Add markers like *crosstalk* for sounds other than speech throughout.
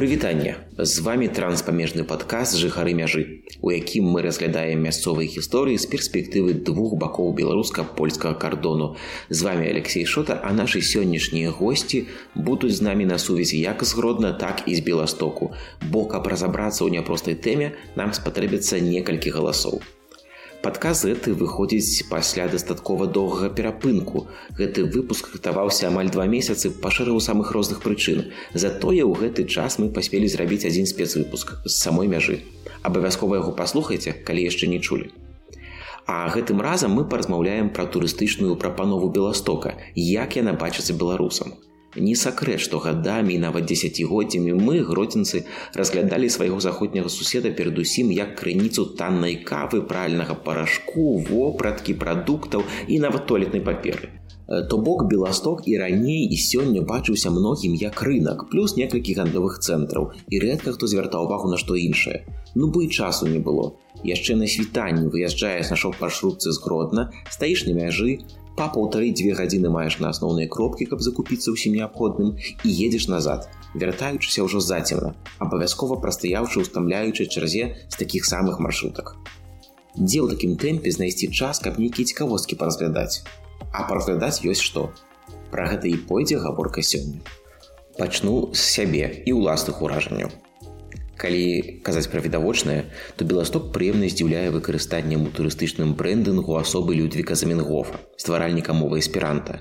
Прывітанне. З вами транспамежны падказ жыхары мяжы у якім мы разглядаем мясцовыя гісторыі з перспектывы двух бакоў беларуска-польскага кардону. З вами Алексей шота а нашы сённяшнія госці будуць з намі на сувязі як з гродна так і з беластоку. Бо каб разабрацца ў няпростай тэме нам спатрэбіцца некалькі галасоў Падказ гэты выходзіць пасля дастаткова доўгага перапынку. Гэты выпуск рыхтаваўся амаль два месяцы па шэрагу самых розных прычын. Затое ў гэты час мы паспелі зрабіць адзін спецвыпуск з самой мяжы. Абавязкова яго паслухайце, калі яшчэ не чулі. А гэтым разам мы паразмаўляем пра турыстычную прапанову Беластока, як яна бачыцца беларусам. Не сакрэт, што гадамі і нават дзесяцігоддзямі мы гродзенцы разглядалі свайго заходняга суседа перадусім як крыніцу таннай кавы пральнага парашку, вопраткі прадуктаў і нават туалетнай паперы. То бок Беласток і раней і сёння бачыўся многім як рынок, плюс некалькі гандлёвых цэнтраў і рэдка хто звяртаў увагу на што іншае. Ну бо і часу не было. Яшчэ на світанні выязджаеш нашоў маршрутцы з гродна, стаіш на мяжы, па паўтары-дзве гадзіны маеш на асноўныя кропкі, каб закупіцца ўсім неабходным і едзеш назад, вяртаючыся ўжо зацемна, абавязкова прастаяўшы устамляючы чарзе з такіх самых маршрутак. Дзе ў такім тэмпе знайсці час, каб нейкія цікавосткі паразглядаць. А паразглядаць ёсць што. Пра гэта і пойдзе гаворка сёння. Пачну з сябе і ўласных уражанняў калі казаць пра відавочнае то беласток прыемна здзіўляе выкарыстаннем у турыстычным брэндынгу асобы людвіка заменгофа стваральніка мовы эсперанта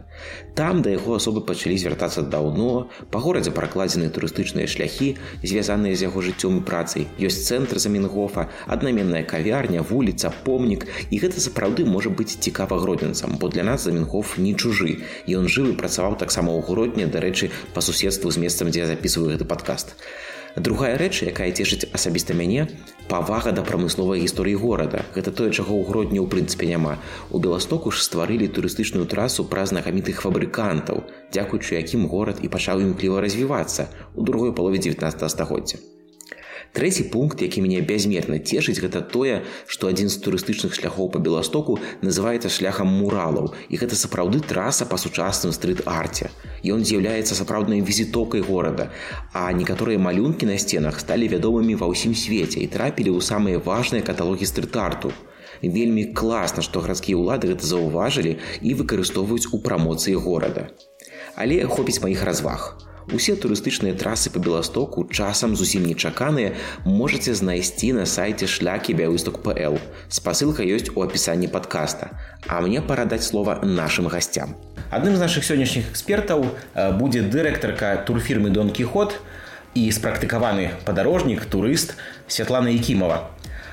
там да яго асобы пачалі звяртацца даўно па горадзе пракладзены турыстычныя шляхі звязаныя з яго жыццём і працай. Ёсць цэнтр заменгофа аднаменная кавярня вуліца помнік. І гэта сапраўды можа быць цікава гродзенцам бо для нас заменгоф не чужы. Ён жывы працаваў таксама ў гродні дарэчы па суседству з месцам дзе я записываю гэты падкаст. а Другая рэч, якая цешыць асабіста мяне, павага да прамысловай гісторыі горада. Гэта тое, чаго ў грудні ў прынцыпе няма. У Беластоку ж стварылі турыстычную трасу праз знакамітых фабрыкантаў, дзякуючы якім горад і пачаў імкліва развівацца ў другой палове 19 стагоддзя. Трэці пункт, які мяне бязмерна цешыць, гэта тое, што адзін з турыстычных шляхоў па Беластоку называецца шляхам муралаў і гэта сапраўды траса па сучасным стрыт-арце. Ён з'яўляецца сапраўднай візітокай горада, а некаторыя малюнкі на сценах сталі вядомымі ва ўсім свеце і трапілі ў самыя важныя каталогі стрыт-арту. Вельмі класна, што гарадскія ўлады гэта заўважылі і выкарыстоўваюць у прамоцыі горада. Але хопіць маіх разваг. Усе турыстычныя трасы па Беластоку часам зусім нечаканыя можаце знайсці на сайце шлякі бяўысток пл. Спасылка ёсць у апісанні падкаста, А мне пара даць слова нашым гасцям. Адным з нашых сённяшніх экспертаў будзе дырэктарка турфірмы Дон Кіхот і спрактыкаваны падарожнік, турыст Святлана Якімова.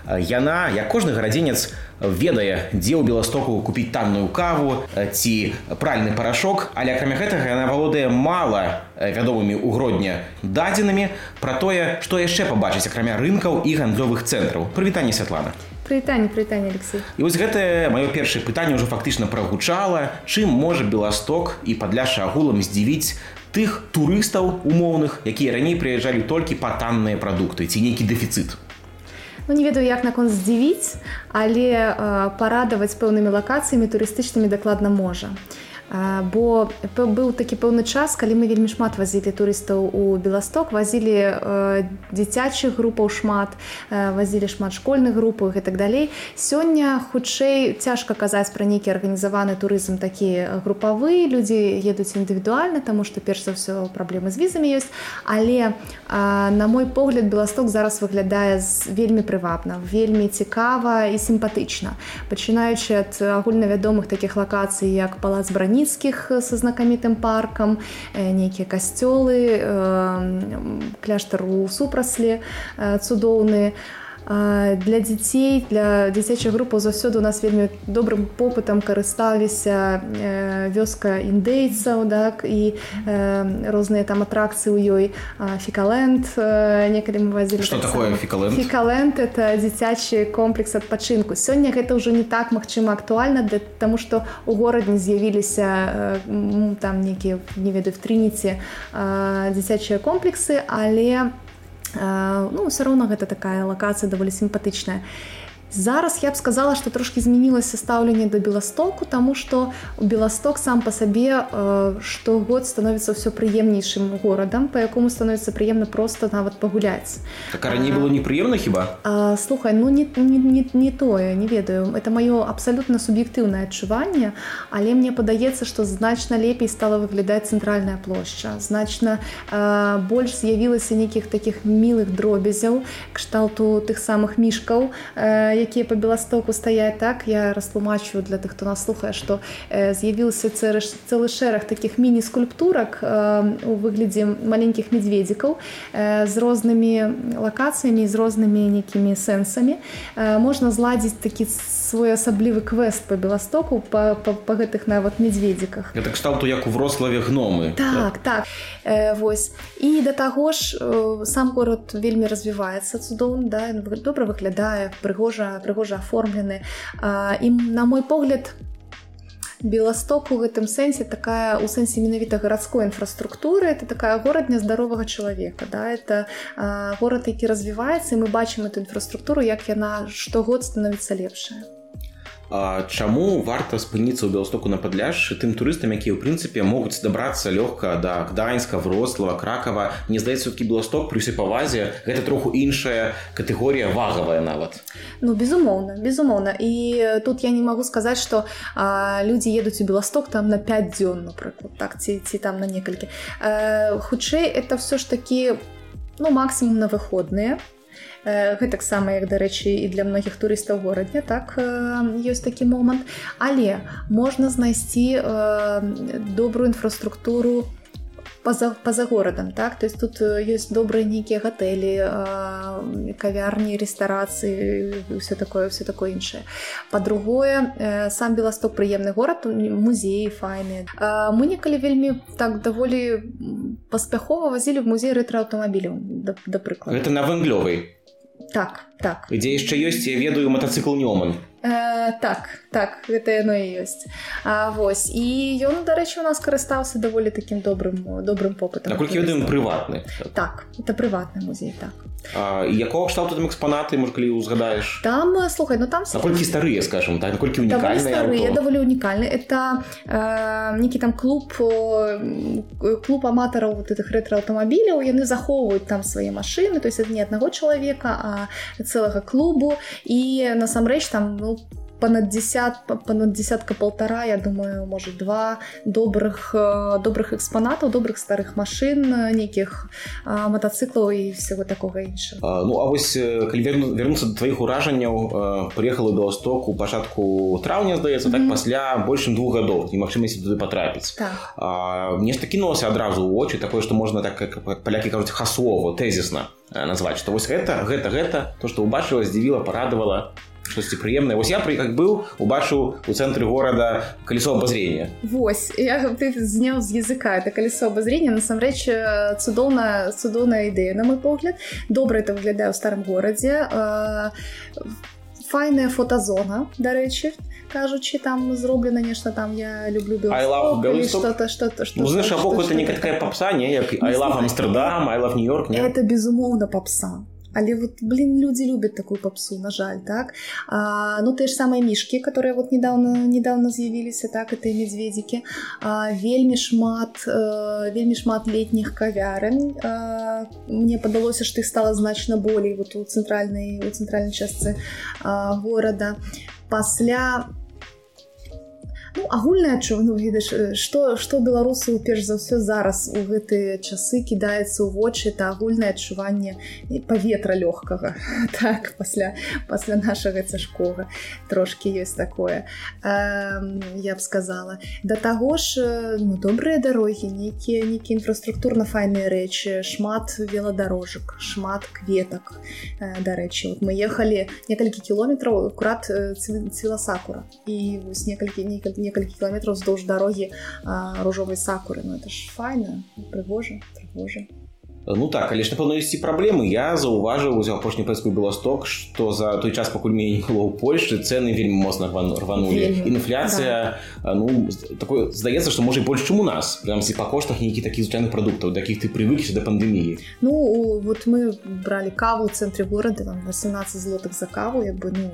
Яна, як кожны гарадзенец, ведае дзе ў беластоку купіць танную каву ці пральны парашок. Але акрамя гэтага яна валодае мала вядомымі ў гродня дадзенымі пра тое што яшчэ пабачыць акрамя рынкаў і гандлёвых цэнтраў. Прывітанне святлана прывітанне прывітанне алексей. І вось гэтае маё першае пытанне ўжо фактычна прагучала. Чым можа беласток і падляша агулам здзівіць тых турыстаў умоўных якія раней прыязджалі толькі па танныя прадукты ці нейкі дэфіцыт Ну, не ведаю як наконт здзівіць але э, парадаваць пэўнымі лакацыямі турыстычнымі дакладна можа бо быў такі пэўны час калі мы вельмі шмат вазілі турыстаў у беласток вазілі э, дзіцячых групаў шмат э, вазілі шмат школьных групаў і так далей. Сёння хутчэй цяжка казаць пра нейкі арганізаваны турызм такі групавы людзі едуць індывідуальна таму што перш за ўсё праблемы з візамі ёсць. Але э, на мой погляд беласток зараз выглядае вельмі прывабна вельмі цікава і сімпатычна. Пачынаючы ад агульнавядомых такіх лакацый як палац брані Хмельніцкіх са знакамітым паркам, нейкія касцёлы, кляштар у супрасле цудоўныя для дзяцей для дзіцячай групы заўсёды у нас вельмі добрым попытам карысталіся вёска індейцаў так і розныя там атракцыі ў ёй фікаленд некалі мы вазілі что такое фікаленд фікаленд это дзіцячы комплекс адпачынку сёння гэта ўжо не так магчыма актуальна для таму што у горадні з'явіліся там нейкія не ведаю в трыніці дзіцячыя комплексы але у ну ўсё роўна гэта такая лакацыя даволі сімпатычная зараз я б сказала что трошки змянілася стаўленне до беластоку тому что у беласток сам по сабе штогод э, становится все прыемнейшым горадам по якому становится прыемна просто нават пагуляць так раней было непрыемна хіба? А, слухай ну не, не, не, не тое не ведаю. Это маё абсолютно суб'ектыўнае адчуванне але мне падаецца что значна лепей стала выглядаць цэнтральная плошча значна э, больш з'явілася нейкіх таких мілых дробязяў кшталту тых самых мішкаў э, якія по беластоку стаяць так я растлумачу для тых хто нас слухае что э, з'явіўся цэлы шэраг таких міні-скульптурак э, у выглядзе маленькіх медведзікаў э, з рознымі лакацыямі з рознымі нейкімі сэнсамі. Э, можна зладзіць такі своеасаблівы квест по беластоку по, по, по гэтых нават медведзіках. Это кшталту як у врославе гномы так? Так э, вось. І да таго ж э, сам город вельмі развіваецца цудоўна да добра выглядае прыгожа прыгожа аформлены. І на мой погляд беласток у гэтым сэнсе такая у сэнсе менавіта гарадской інфраструктуры это такая горад нездаровага чалавека да это а, горад які развіваецца мы бачым эту інфраструктуру як яна штогод становіцца лепшая чаму варта спыніцца ў беластоку на падляжшы тым турыстам якія ў прынцыпе могуць дабрацца лёгка да гданьска врослава кракава. Не здаецца все-таки беласток прысе павазе гэта троху іншая катэгорія вагавая нават. Ну безумоўна безумоўна. І тут я не могу сказаць что людзі едуць у беласток там на 5 дзён напрыклад так ці ці там на некалькі. Хутчэй это все ж таки ну максимум на выходныя гэтаксама як дарэчы і для многіх турыстаў горадня так ёсць такі момант. Але можна знайсці добрую інфраструктуру па-за па горадам так? То есть тут ёсць добрыя нейкія гатэлі кавярні рэстарацыі все такое все такое іншае. Па-другое сам беласток прыемны горад музеі файны мы некалі вельмі так даволі паспяхова вазілі в музей рэтрааўтамабіляў да, да прыклад это на вэнглёвай Так, так. Дзе яшчэ ёсць, я ведаю матацыкл Нёман. Э, так, так, гэта яно і ёсць. А, вось. І ён, дарэчы, у нас карыстаўся даволі такім добрым, добрым попытам. Наколькі ведаем прыватны. Так, это прыватны музей, так. А, якого кшталту там экспанаты, можа, калі ўзгадаеш? Там, слухай, ну там... Наколькі старыя, скажем, так, наколькі унікальныя? Даволі старыя, даволі унікальныя. Это э, нейкі там клуб, клуб аматараў вот этих ретро-аўтамабіляў, яны захоўваюць там свае машыны, то есть это не аднаго чалавека, а цэлага клубу. І насамрэч там, ну, понад десят понад десятка полтора я думаю может два добрых э, добрых экспонатаў добрых старых машин нейкіх мотоциклаў і всего такого іншага ну а вось вернуться до твоих уражанняў приехала до востоку пачатку траўня здаецца mm -hmm. так пасля большым двух гадоў немагчымасці туды потрапіць так. нешта кінулася адразу у очі такое что можна так как палякі кажуць хасово тезісна назваць что вось гэта гэта гэта то что убачыла здзівіла парадавала штосьці прыемнае вось я пры как быў убачыў у цэнтры горада калесо обозрения Вось я ты зняў з языка это калесо обозрения насамрэч цудоўна цудоўная ідэя на мой погляд добра это выглядае ў старым горадзе файная фотозона дарэчы кажучи там зроблена нешта там я люблю что-то что-то что ну, знаешь, что, это не такая попса не як амстердам айлав нью-йорк это безумоўна попса Але вот блин люди любят такую попсу на жаль так. А, ну те ж самые мишки которые вот недавно недавно з'явіліся так это медведики. Вельмі шмат а, вельмі шмат летних кавярын а, мне падалося что их стало значно болей вот у центральной у центральной частцы а, города. Пасля у Ну, агульнае адчу ну, ведаш што што беларусы перш за ўсё зараз у гэтыя часы кідаецца ў вочы это агульнае адчуванне паветра лёгкага. *laughs* Так пасля пасля нашага цяжкога трошки ёсць такое. Э, я б сказала. Да таго ж ну, добрыя дарогі нейкія нейкія інфраструктурна файныя рэчы шмат веладарожак шмат кветак. Э, дарэчы вот мы ехалі некалькі кіલોметраў акурат цвіла сакура і вось некалькі некалькі некалькі кіламетраў здоўж дарогі ружовай сакуры. Ну это ж файна прыгожа прыгожа Ну так але ж напэўна ісці праблемы я заўважыў у апошні пэцку беласток што за той час пакуль мне не было ў Польшчы цены вельмі моцна рванулі інфляцыя да. ну такое здаецца што можа больш чым у нас прям па коштах нейкі такі звычайных прадуктаў да якіх ты прывыкся да пандэміі Ну вот мы бралі каву ў цэнтры горада там 18 злотых за каву як бы ну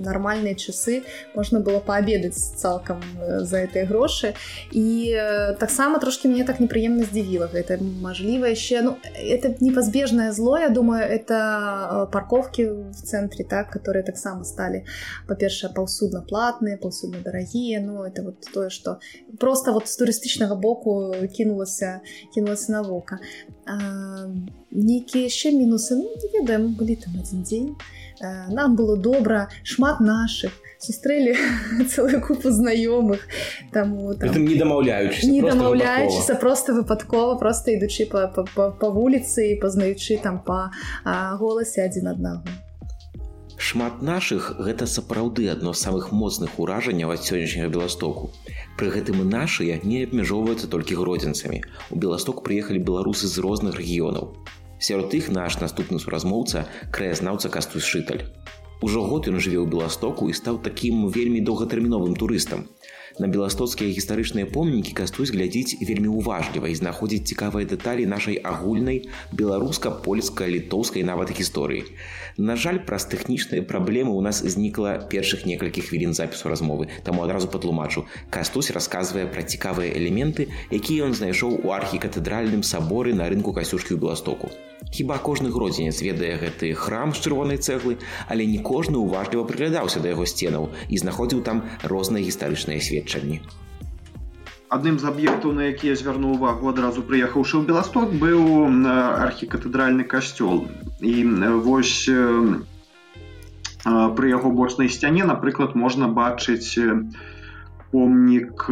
нармальныя часы можна было паабедаць цалкам э, за гэтыя грошы і э, таксама трошки мне так непрыемна здзівіла гэта мажліва яшчэ ну, это непазбежное зло, я думаю, это э, парковки в центре, так, которые так само стали, по-перше, паўсудна платные, паўсудна дорогие, ну, это вот то, что просто вот с туристичного боку кинулася, кинулася на вока. А, некие еще минусы, ну, не ведаем, были там один день, а, нам было добра, шмат наших, сустрэлі *laughs* целую купу знаёмых там, там. не дамаўляючыся не дамаўляючыся просто выпадкова просто ідучы по, по, по, по вуліцы і пазнаючы там по а, голасе адзін аднаго шмат наших гэта сапраўды адно з самых моцных уражанняў ад сённяшняга беластоку. Пры гэтым і нашыя не абмяжоўваюцца толькі гродзенцамі. У беласток прыехалі беларусы з розных рэгіёнаў. Сярод іх наш наступны суразмоўца краязнаўца кастусь шыталь Ужо год ён жыве ў беластоку і стаў такім вельмі доўгатэрміновым турыстам. На беластоцкія гістарычныя помнікі кастусь глядзіць вельмі уважліва і знаходзіць цікавыя дэталі нашай агульнай беларуска-польска-літоўскай нават гісторыі. На жаль, праз тэхнічныя праблемы ў нас знікла першых некалькіх хвілін запісу размовы, таму адразу патлумачу. Кастусь расказвае пра цікавыя элементы, якія ён знайшоў у архікатэдральным саборы на рынку касюшкі ў беластоку. Хіба кожны гродзенец ведае гэты храм з чырвонай цэглы, але не кожны ўважліва прыглядаўся да яго сценаў і знаходзіў там розныя гістарычныя сведчанні. Адным з аб'ектаў, на які я звярнуў увагу адразу прыехаўшы ў Беласток быў архікатэдральны касцёл. І вось пры яго бочнай сцяне, напрыклад, можна бачыць помнік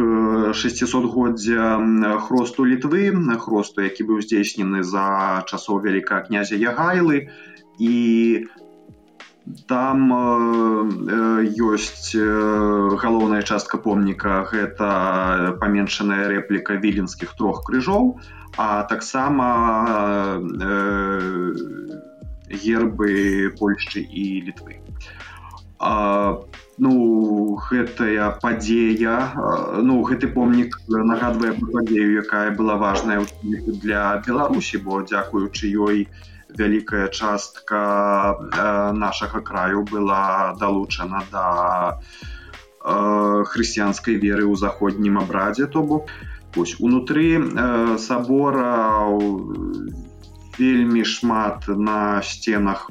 600годдзя хросту літвы хросту які быў здзейснены за часоў вялікага князя ягайлы. І там ёсць галоўная частка помніка. Гэта паменшаная рэпліка віленскіх трох крыжоў а таксама гербы польшчы і літвы а ну гэтая падзея ну гэты помнік нагадвае падзею якая была важная для беларусі бо дзякуючы ёй вялікая частка нашага краю была далучана да хрысціянскай веры ў заходнім абрадзе то бок ось унутры сабора вельмі шмат на сценах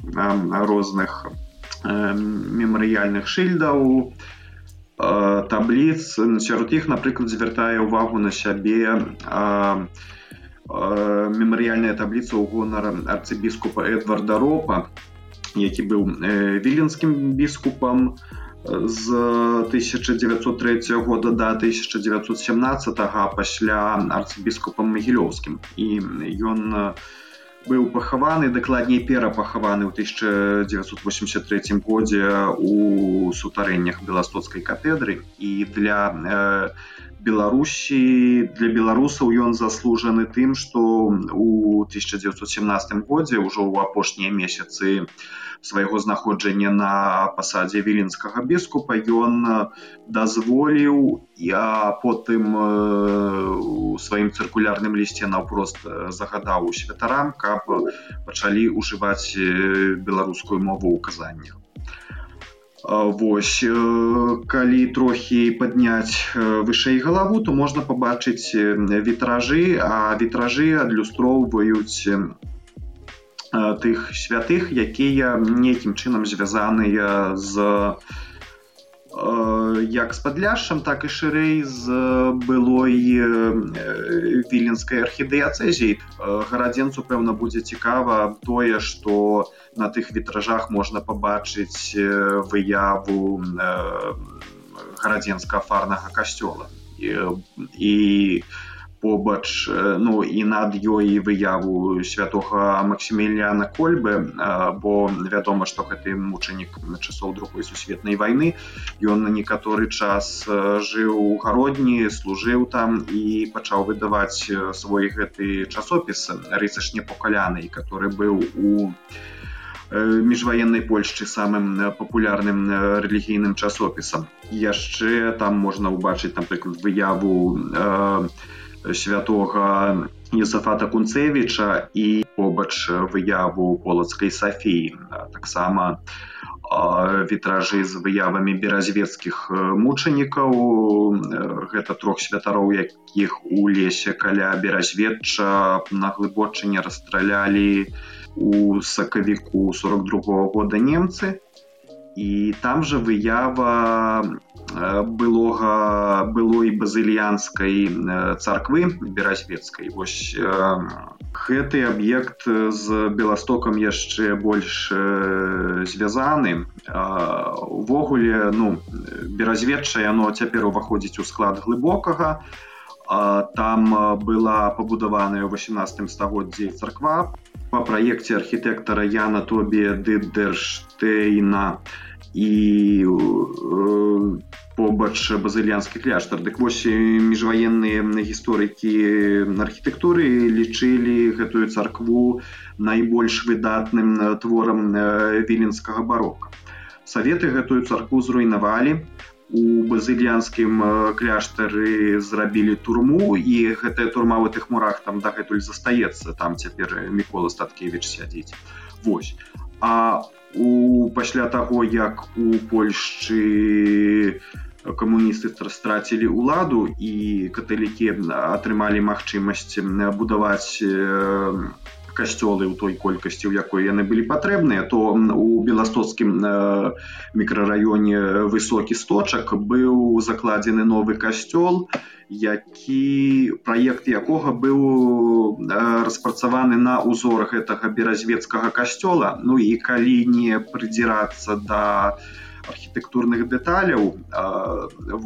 розных у мемарыяльных шыльдаў табліц сярод іх напрыклад звяртае ўвагу на сябе мемарыяльная табліца ў гонара арцыбіскупа эдварда ропа які быў віленскім біскупам з 1903 года да 1917 пасля арцыбіскупам магілёўскім. І ён на быў пахаваны дакладней перапахаваны ў 1983 годзе у сутарэннях беластоцкай катедры і для э, беларусі для беларусаў ён заслужаны тым што у 1917 годзе ўжо ў апошнія месяцы свайго знаходжання на пасадзе віленскага біскупа ён дазволіў я потым у сваім цыркулярным лісце наўпрост загадаў у святарам каб пачалі ўжываць беларускую мову ў казаннях Вось калі трохі падняць вышэй галаву, то можна пабачыць вітражы, а вітражы адлюстроўваюць тых святых, якія нейкім чынам звязаныя з як з падляшшам, так і шырэй з былой віленскай архідыяцэзій. Гарадзенцу, пэўна, будзе цікава тое, што на тых вітражах можна пабачыць выяву гарадзенска фарнага касцёла. І, і побач ну і над ёй выяву святога Максіміліяна кольбы бо вядома што гэты мучанік на часоў другой сусветнай вайны ён на некаторы час жыў у гародні служыў там і пачаў выдаваць свой гэты часопіс рыцаш непакаляны который быў у міжваеннай польшчы самым папулярным рэлігійным часопісам. Яшчэ там можна ўбачыць напрыклад выяву э, святого Єсафата Кунцевича і побач выяву полацкай Сафіі. Таксама вітражы з выявамі беразвецкіх мучанікаў. Гэта трох святароў, якіх у лесе каля беразведча на глыбочыне расстралялі у сакавіку 42 -го года немцы. І там жа выява былога былой базыльянскай царквы беразвецкай вось гэты аб'ект з беластокам яшчэ больш звязаны. Увогуле ну беразведча яно цяпер уваходзіць у склад глыбокага там была пабудаваная ў 18 стагоддзі царква по праекце архітэктара Яна Тобі Дыдерштейна і э, побач базыльянскі кляштар дык вось міжваенныя гісторыкі архітэктуры лічылі гэтую царкву найбольш выдатным творам віленскага барока. Саветы гэтую царкву зруйнавалі у базыльянскім кляштары зрабілі турму і гэтая турма ў тых мурах там дагэтуль застаецца там цяпер мікола статкевич сядзіць. Вось. А у у пасля таго як у польшчы камуністы страцілі ўладу і каталікі атрымалі магчымасць будаваць касцёлы ў той колькасці у якой яны былі патрэбныя то у беластоцкім мікрараёне высокі сточак быў закладзены новы касцёл які праект якога быў распрацаваны на ўзор гэтага беразвецкага касцёла ну і калі не прыдзірацца да архітэктурных дэталяў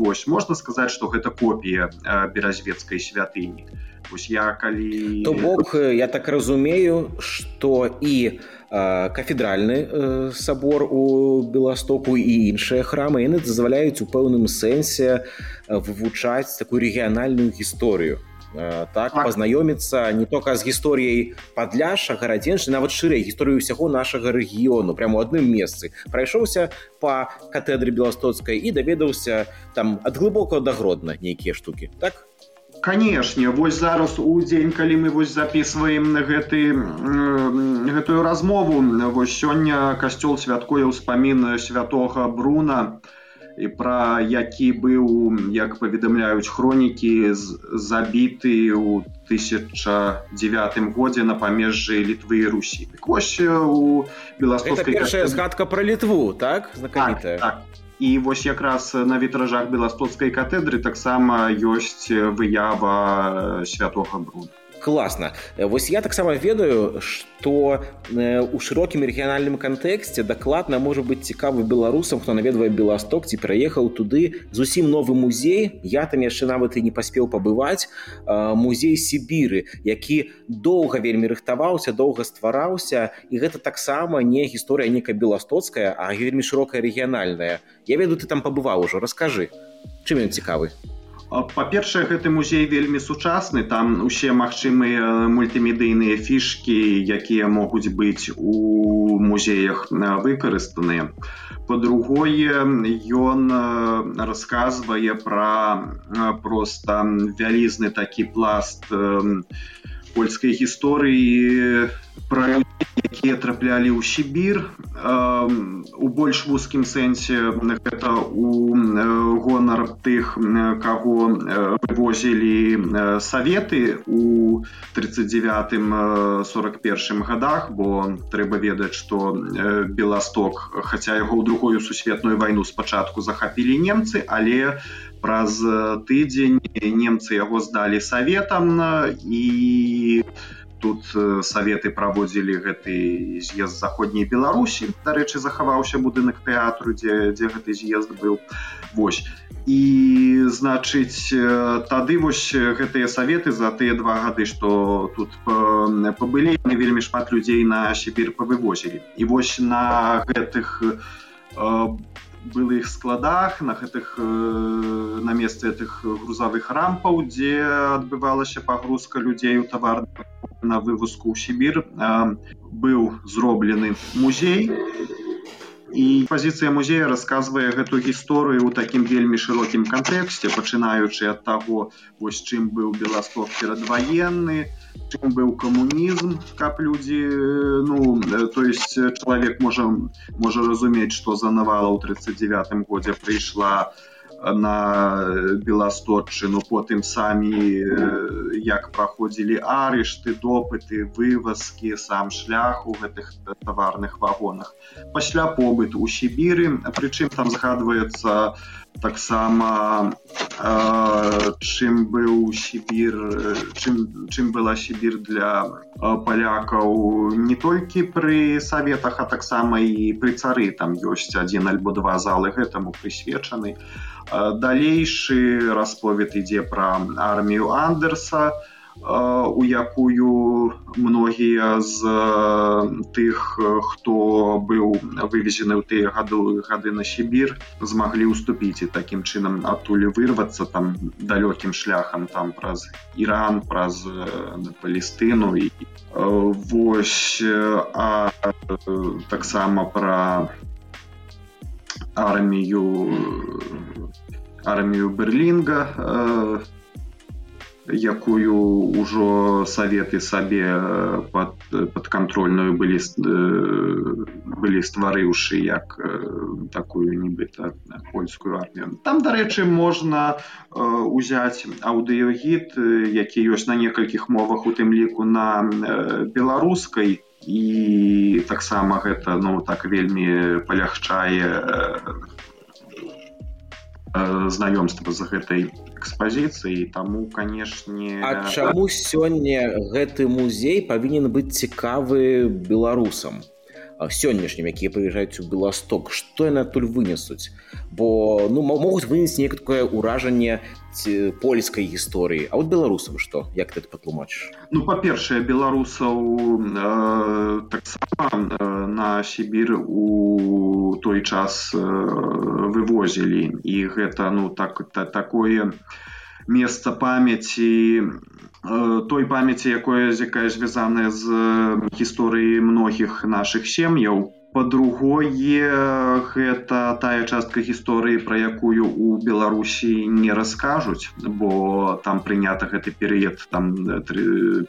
вось можна сказаць што гэта копія беразвецкай святыні вось я калі то бок я так разумею что і кафедральны сабор у беластоку і іншыя храмы яны дазваляюць у пэўным сэнсе вывучаць такую рэгіянальную гісторыю. Так, так. пазнаёміцца не только з гісторыяй падляша гарадзенчы нават шырэй гісторыю ўсяго нашага рэгіёну прямо у адным месцы. Прайшоўся по катэдры беластоцкай і даведаўся там ад глыбокага дагродна нейкія штукі. Так канешне вось зараз у дзень калі мы вось записываем на гэты гэтую размову вось сёння касцёл святкуе ўспамін святога бруна і пра які быў як паведамляюць хронікі забіты ў 1009 годзе на памежжы літвы і русі. Вось у першая згадка пра літву так? Знакамітая? Так, так і вось якраз на вітражах беластоцкай катедры таксама ёсць выява святога бруду класна вось я таксама ведаю что у шырокім рэгіянальным кантэксце дакладна можа быць цікавы беларусам хто наведвае беласток ці пераехаў туды. Зусім новы музей. Я там яшчэ нават і не паспеў пабываць. Музей сібіры які доўга вельмі рыхтаваўся доўга ствараўся. І гэта таксама не гісторыя некая беластоцкая а вельмі шырокая рэгіянальная. Я веду ты там пабываў ужо. Раскажы чым ён цікавы па-першае гэты музей вельмі сучасны там усе магчымыя мультымедыйныя фішкі якія могуць быць у музеях выкарыстаныя. По-другое ён расказвае пра проста вялізны такі пласт польскай гісторыі пра якія траплялі ў сібір у больш вузкім сэнсе гэта у гонар тых каго вывозілі саветы у 39 41 годах бо трэба ведаць што беласток хаця яго ў другую сусветную вайну спачатку захапілі немцы але праз тыдзень немцы яго здалі саветам і у тут саветы праводзілі гэты з'езд заходняй беларусі. Дарэчы захаваўся будынак тэатру дзе дзе гэты з'езд быў. Вось. І значыць тады вось гэтыя саветы за тыя два гады што тут пабылі вельмі шмат людзей на сібір павывозілі. І вось на гэтых былых складах на гэтых на месцы гэтых грузавых рампаў дзе адбывалася пагрузка людзей у тавар на вывуску ў сібір быў зроблены музей. Пазіцыя музея расказвае гэту гісторыю ў такім вельмі шырокім кантэксце пачынаючы ад таго вось чым быў беласток перадваенны чым быў камунізм каб людзі ну то есть чалавек можа можа разумець што за навала ў 39 годзе прыйшла на на беласточчыну потым самі як праходзілі арышты допыты вывазкі сам шлях у гэтых таварных вагонах. Пасля побыт у сібіры прычым там згадваецца таксама чым быў сібір чым чым была сібір для палякаў не толькі пры саветах а таксама і пры цары. Там ёсць адзін альбо два залы гэтаму прысвечаны. А далейшы расповед ідзе пра армію андерса у якую многія з тых хто быў вывезены ў тыя гады гады на сібір змаглі ўступіць і такім чынам адтуль вырвацца там далёкім шляхам там праз іран праз палістыну і вось а таксама пра армію армію берлінга якую ўжо саветы сабе под подконтрольную былі былі стварыўшы як такую нібыта польскую армію. Там дарэчы можна узяць аўдыёгід які ёсць на некалькіх мовах у тым ліку на беларускай. І таксама гэта ну так вельмі палягчае знаёмства з гэтай экспазіцыі таму канешне А чаму сёння гэты музей павінен быць цікавы беларусам сённяшнім якія прыязджаюць у беласток што яны адтуль вынесуць бо ну могуць вынесці некае ўражанне польскай гісторыі А вот беларусам што як ты патлумачыш Ну па-першае беларусаў э, таксама э, на сібір у той час э, вывозілі і гэта ну так та, такое месца памяці той памяці якое якая звязаная з гісторыяй многіх наших сем'яў. По-другое гэта тая частка гісторыі пра якую у беларусі не раскажуць бо там прынята гэты перыяд там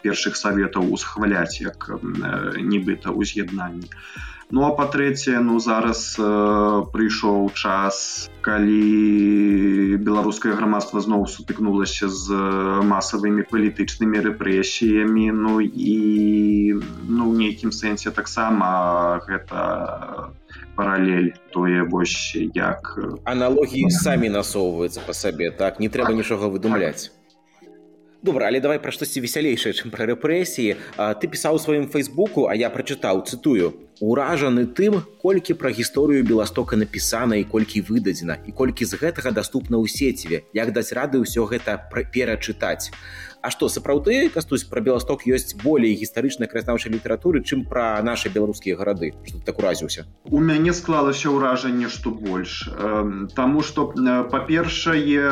першых саветаў усхваляць як нібыта ўз'яднанні а Ну а па-трэцяе ну зараз э, прыйшоў час калі беларускае грамадства зноў сутыкнулася з масавымі палітычнымі рэпрэсіямі. Ну і ну ў нейкім сэнсе таксама гэта паралель тое вось як аналогіі самі насоўваюцца па сабе так? Не трэба нічога выдумляць добра але давай пра штосьці весялейшае чым пра рэпрэсіі ты пісаў у сваім фейсбуку а я прачытаў цытую уражаны тым колькі пра гісторыю беластока напісана і колькі выдадзена і колькі з гэтага даступна ў сеціве як даць рады ўсё гэта перачытаць А што сапраўды кастусь пра беласток ёсць болей гістарычнай краязнаўчай літаратуры чым пра нашы беларускія гарады? Што так уразіўся? У мяне склалася ўражанне што больш. Таму што па-першае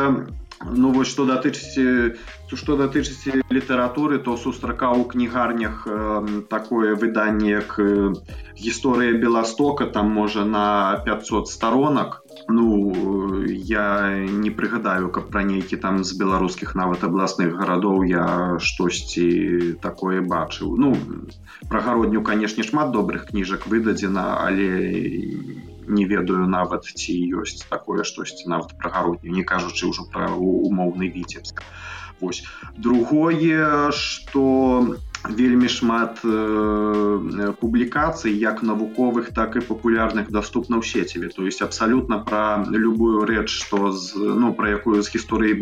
ну вось што датычыць што датычыць літаратуры то сустракаў у кнігарнях э, такое выданне як гісторыя беластока там можа на 500 сторонак ну я не прыгадаю каб пра нейкі там з беларускіх нават абласных гарадоў я штосьці такое бачыў. Ну пра гародню канешне шмат добрых кніжак выдадзена але не ведаю нават ці ёсць такое штосьці нават пра гародню не кажучы ўжо пра умоўны віцебск. Вось. Другое что вельмі шмат э, публікацый як навуковых так і папулярных доступна ў сеціве. То есть абсалютна пра любую рэч што з ну пра якую з гісторыі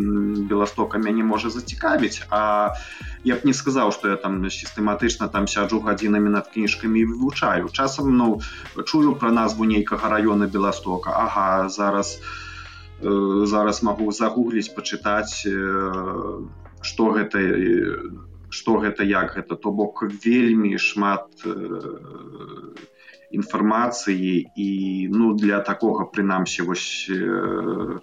беластока мяне можа зацікавіць. А я б не сказаў што я там сістэматычна там сяджу гадзінамі над кніжкамі вывучаю. Часам ну чую пра назву нейкага раёна беластока. Ага зараз э, зараз магу загугліць пачытаць э, што гэта на што гэта як гэта то бок вельмі шмат э, інфармацыі і ну для такога прынамсі вось э,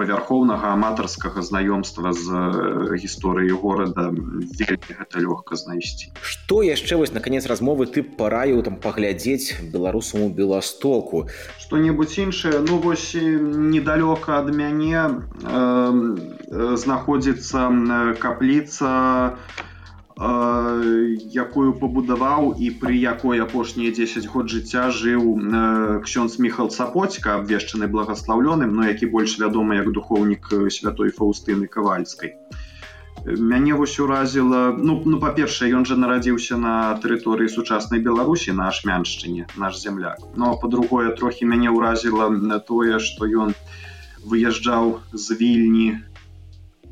павярхоўнага аматарскага знаёмства з э, гісторыяй горада вельмі гэта лёгка знайсці. Што яшчэ вось наконец размовы ты параіў там паглядзець беларусаму беластоку что-нибудь іншае? Ну вось недалёка ад мяне э, знаходзіцца капліца у якую пабудаваў і пры якой апошнія 10 год жыцця жыў ксёнз міхал сапоцька абвешчаны благаслаўлёным но які больш вядомы як духоўнік святой фаустыны кавальскай. Мяне вось уразіла ну ну па-першае ён жа нарадзіўся на тэрыторыі сучаснай беларусі на ашмяншчыне наш земляк. Но по-другое трохі мяне ўразіла тое што ён выязджаў з вільні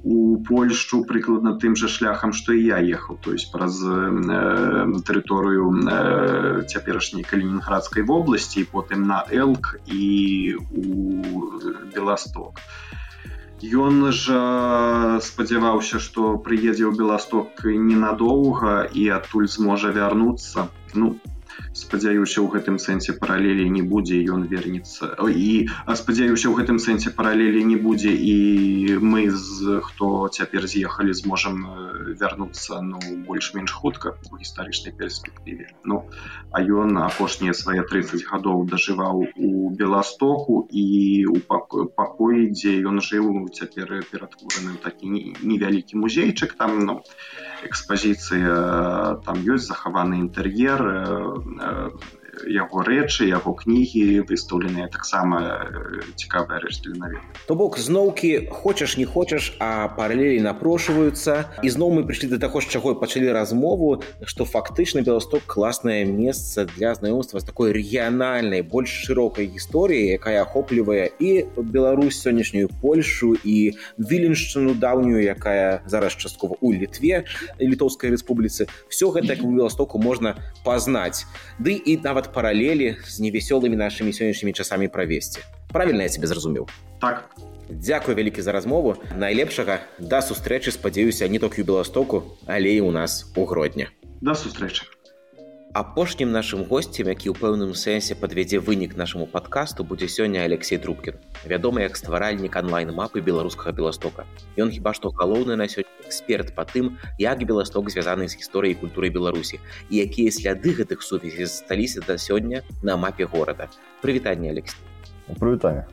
у польшчу прыкладна тым жа шляхам што і я ехаў то есть праз э, тэрыторыю э, цяперашняй калінінградскай вобласці потым на элк і у беласток ён жа спадзяваўся што прыедзе ў беласток ненадоўга і адтуль зможа вярнуцца. Ну спадзяюся ў гэтым сэнсе паралелі не будзе ён вернецца. І спадзяюся ў гэтым сэнсе паралелі не будзе і мы з хто цяпер з'ехалі зможам вярнуцца ну больш-менш хутка у гістарычнай перспектыве. Ну а ён апошнія свае 30 гадоў дажываў у беластоку і у пакоі дзе ён жыў цяпер ператвораным такі невялікі музейчык там ну экспазіцыя там ёсць захаваны інтэр'ер uh, яго рэчы яго кнігі выстаўленыя таксама цікавая рэч для наве то бок зноўкі хочаш не хочаш а паралелі напрошваюцца. І зноў мы прыйшлі да таго з чаго пачалі размову што фактычна беласток класнае месца для знаёмства з такой рэгіянальнай больш шырокай гісторыі якая ахоплівае і Беларусь сённяшнюю Польшу і віленшчыну даўнюю якая зараз часткова у літве літоўскай рэспубліцы. Все гэта як у беластоку можна пазнаць. Ды і нават паралелі з невясёлымі нашымі сённяшнімі часамі правесці правильно я тебе зразумеў так. Дякую вялікі за размову. Найлепшага. Да сустрэчы спадзяюся не толькі ў беластоку але і у нас у гродня да сустрэчы апошнім нашым госцем які ў пэўным сэнсе падвядзе вынік нашаму падкасту будзе сёння алексей трубкін вядомы як стваральнік онлайн-мапы беларускага беластока ён хіба што галоўны на сёння эксперт па тым як беласток звязаны з гісторыяй культуры беларусі і якія сляды гэтых сувязі засталіся да сёння на мапе горада. Прывітанне алексей прывітанне.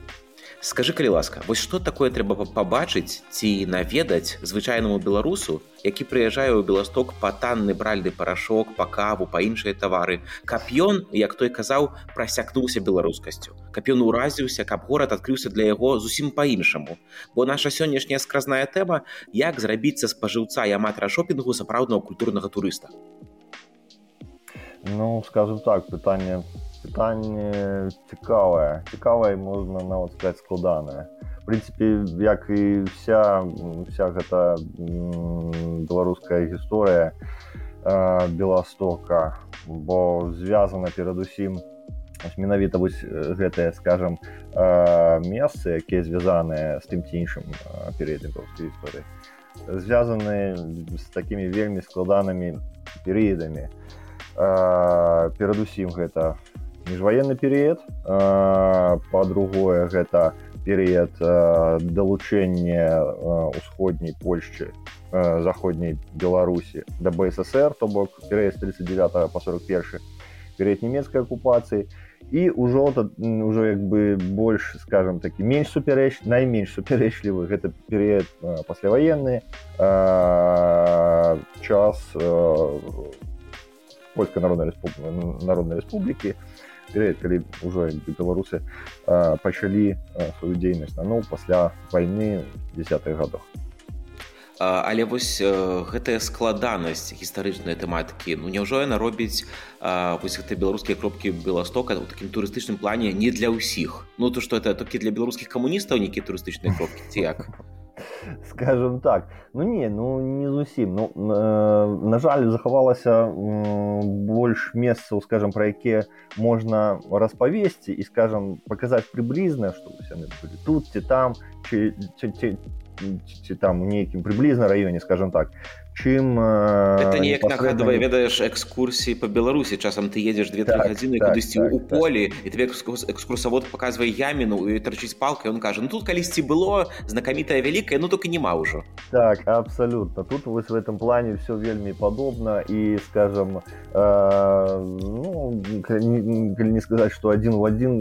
Скажи калі ласка вось што такое трэба пабачыць ці наведаць звычайнаму беларусу які прыязджае ў беласток па танны бральды парашок па каву па іншыя тавары каб ён як той казаў прасякнуўся беларускасцю каб ён уразіўся каб горад адкрыўся для яго зусім па-іншаму. Бо наша сённяшняя скразная тэма як зрабіцца спажыўца і аматара шопінгу сапраўднага культурнага турыста. Ну скажем так пытанне пытанне цікавае. Цікавае можна нават сказать складанае. Прынцыпе як і вся вся гэта беларуская гісторыя беластока. Бо звязана перадусім менавіта вось гэтыя скажем месцы якія звязаныя з тым ці іншым перыядам беларускай гісторыі звязаны з такімі вельмі складанымі перыядамі. Перадусім гэта міжваенны перыяд па-другое гэта перыяд далучэння ўсходняй польшчы заходняй беларусі да бСр то бок перыяд 39 по 41 перыяд нямецкай акупацыі. і ўжо ўжо як бы больш скажем такі менш супярэч найменш супярэчлівы гэта перыяд пасляваенны час польскай народнай рэспублікі народнай рэспублікі калі ўжо беларусы пачалі сваю дзейнасць наноў пасля вайны десятых годах але вось гэтая складанасць гістарычнай тэматыкі ну няўжо яна робіць вось гэта беларускія кропкі беластока у такім турыстычным плане не для ўсіх? Ну то что это толькі для беларускіх камуністаў нейкія турыстычныя кропкі ці як? *laughs* Скажем так. Ну не ну не зусім. Ну э, на жаль захавалася э, больш месцаў скажем про якія можна распавесці і скажем показаць прыблізна что яны тут ці там ці, ці, ці там у нейкім прыблізна раёне скажем так чым это неяк нагадвае ведаеш экскурсіі по беларусі часам ты едзеш две так, гадзіны так, кудысьці так, у полі так. і тебе экскурсавод показвае яміну і тарчыць палкай он кажа ну тут калісьці было знакамітая вялікая ну только нема ўжо так абсолютно. Тут вось в этом плане все вельмі падобна і скажем э, ну, калі не сказаць что один в один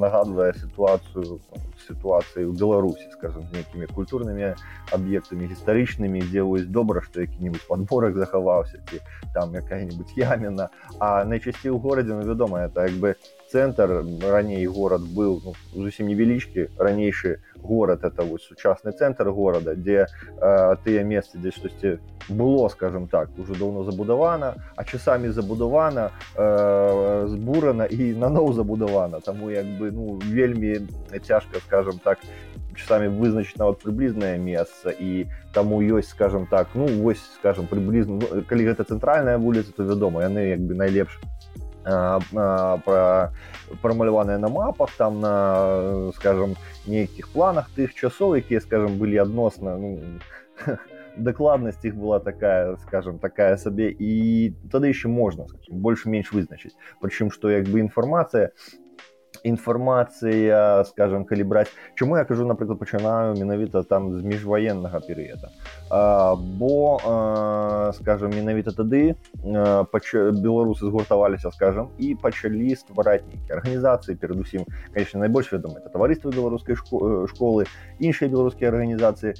нагадвае сітуацыю сітуацыі ў беларусі скажем нейкімі культурнымі аб'ектамі гістарычнымі дзе вось добра што які-нибудь подборак захаваўся ці там якая-нибудь яміна. А найчасцей у горадзе ну вядома это як бы цэнтр раней горад быў ну, зусім невялічкі ранейшы горад это вось сучасны цэнтр горада дзе э, тыя месцы дзе штосьці было скажем так уже давно забудавана а часамі забудавана э, збурана і наноў забудавана таму як бы ну вельмі цяжка скажем так часамі вызначыць нават прыблізнае месца і таму ёсць скажем так ну вось скажем прыблізна ну, калі гэта цэнтральная вуліца то вядома яны як бы найлепш прамаляваныя на мапах там на скажем нейкіх планах тых часоў якія скажем былі адносна ну, *laughs* дакладнасць іх была такая скажем такая сабе і тады яшчэ можна больш-менш вызначыць прычым што як бы інфармацыя інфармацыя скажем калі браць чаму я кажу напрыклад пачынаю менавіта там з міжваеннага перыяда? Бо скажем менавіта тады беларусы згуртаваліся скажем і пачалі ствараць нейкія арганізацыі перадусім конечно найбольш вядома это таварыства беларускай школы іншыя беларускія арганізацыі.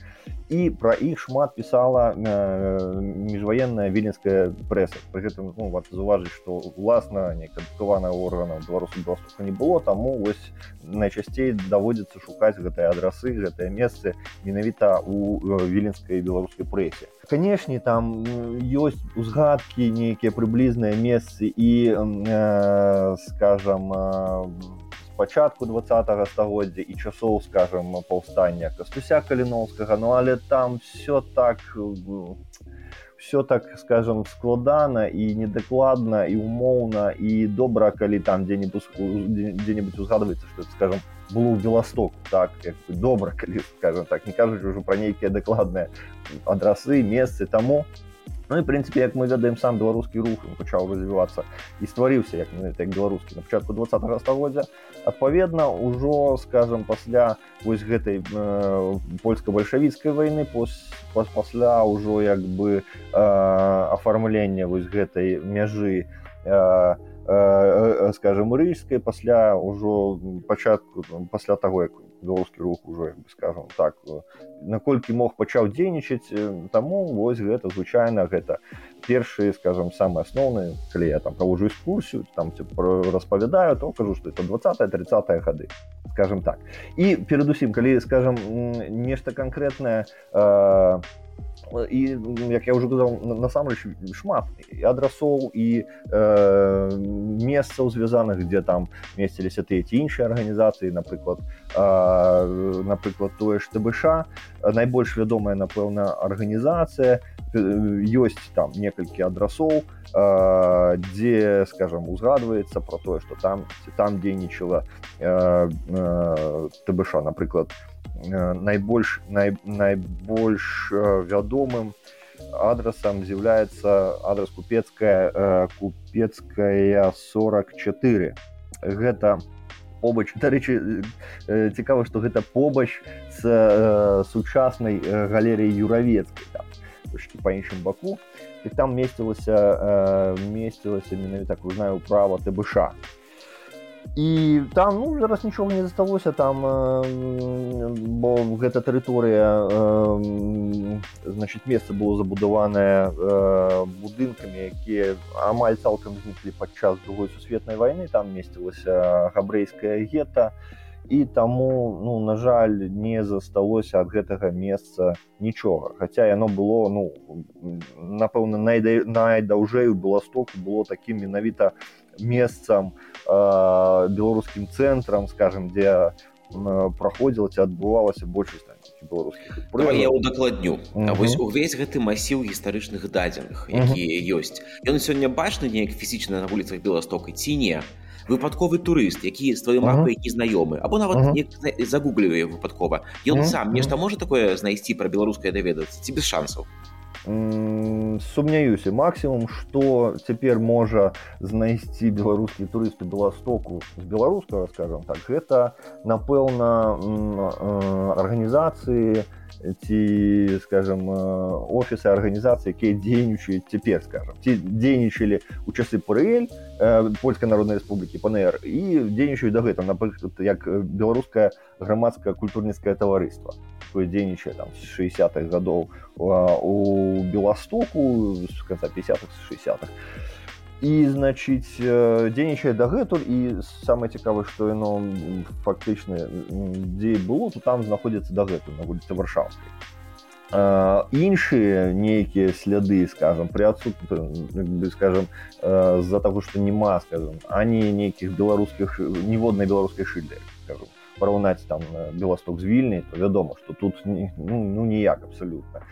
І пра іх шмат пісала міжваенная віленская прэса. Пры гэтым ну, варта заўважыць што уласна некадкаваная органа беларусу беластука не было там таму вось найчасцей даводзіцца шукаць гэтыя адрасы гэтыя месцы менавіта у э, віленскай беларускай прэсе. Канешне там ёсць узгадкі нейкія прыблізныя месцы і э, скажам э, пачатку два стагоддзя і часоў скажем паўстання кастуся каліноўскага ну але там все так ну, все так скажем складана і недакладна і умоўна і добра калі там дзе-нибудь дзе-нибудь узгадваецца что скажем было белосток так як добра калі скажем так. Не кажуць ужо пра нейкія дакладныя адрасы месцы таму Ну і прынцыпе як мы ведаем сам беларускі рух пачаў развівацца і стварыўся як так беларускі на пачатку два стагоддзя адпаведна ўжо скажем пасля вось гэтай э, польска-бальшавіцкай войны пос, пос, пасля ўжо як бы э, афармлення вось гэтай мяжы э, э, скажем рыжскай пасля ўжо пачатку пасля таго як беларускі рух ужо скажем так наколькі мог пачаў дзейнічаць таму вось гэта звычайна гэта першыя скажем самые асноўныя калі я там правожу экскурсію там распавядаю то кажу что это 20 30 гады скажем так. І перадусім калі скажем нешта конкретное э, і як я уже казаў насамрэч шмат адрасоў і э, месцаў звязаных дзе там месціліся тыя ці іншыя арганізацыі напрыклад э, напрыклад тое ж тбш найбольш вядомая напэўна арганізацыя ёсць там некалькі адрасоў э, дзе скажем узгадваецца про тое что там там дзейнічала э, э, тбш напрыклад Э, найбольш най, найбольш э, вядомым адрасам з'яўляецца адрас купецкая э, купецкая 44 гэта побач дарэчы цікава што гэта побач з сучаснай галерэі юравецкай там, па іншым баку. І там месцілася месцілася менавіта кружная ўправа тбш і там ну зараз нічога не засталося там э, бо гэта тэрыторыя э, значит месца было забудаванае э, будынкамі якія амаль цалкам зніклі падчас другой сусветнай войны. Там месцілася габрэйская гета і таму ну на жаль не засталося ад гэтага месца нічога хаця яно было ну напэўна найда найдаўжэй у беластоку было такім менавіта месцам э, беларускім цэнтрам скажем дзе праходзіла ці адбывалася большасць беларускіх я удакладню вось увесь гэты масіў гістарычных дадзеных якія ёсць ён сёння бачны неяк фізічна на вуліцах беластока ці не выпадковы турыст які з тваёй мапы які знаёмы або нават загуглівае выпадкова ён сам нешта можа такое знайсці пра беларускае даведацца ці без шансаў сумняюся максімум што цяпер можа знайсці беларускі турысты беластоку з беларускага скажем так гэта напэўна арганізацыі ці скажем офісы арганізацыі якія дзейнічаюць цяпер скажем ці дзейнічалі у часы прэль польскай народнай рэспублікі пнр і дзейнічаюць да гэта напрыклад як беларускае грамадскае культурніцкае таварыства дзейнічае там з 60-х гадоў у беластоку з конца 50-х 60-х і значыць дзейнічае дагэтуль і самае цікавае што яно фактычна дзе было то там знаходзіцца дагэтуль на вуліцы варшаўскай. Іншыя нейкія сляды скажем при адсут скажем з-за таго што няма скажем ані нейкіх беларускіх ніводнай беларускай шыльды параўнаць там беласток з вільні то вядома што тут ну, ну ніяк абсалютна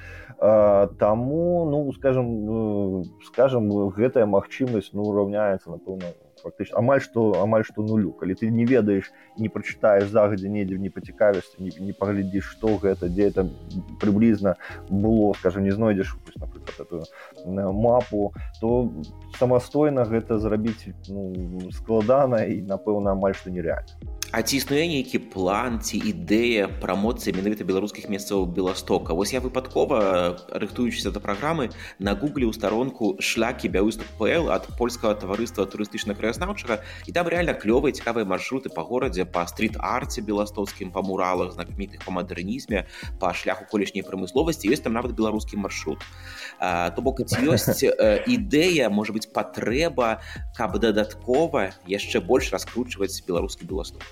Таму ну скажем ну, скажем гэтая магчымасць ну раўняецца напэўна фактычна. Амаль што амаль што нулю. Калі ты не ведаеш не прачытаеш загадзя недзе не пацікавішся не, не паглядзіш што гэта дзе это прыблізна было скажем не знойдзеш мапу то самастойна гэта зрабіць ну, складана і напэўна амаль што нереальна А ці існуе нейкі план ці ідэя прамоцыі менавіта беларускіх месцаў беластока? Вось я выпадкова рыхтуючыся да праграмы на гугле ў старонку шлякі бяўстук пл ад польскага таварыства турыстычна краязнаўчага і там реально клёвыя цікавыя маршруты па горадзе па стрит-арце беластоцкім па муралах знакамітых па мадэрнізме па шляху колішняй прамысловасці ёсць там нават беларускі маршрут. То бок ёсць ідэя можа быть патрэба каб дадаткова яшчэ больш раскручваць беларускі беласток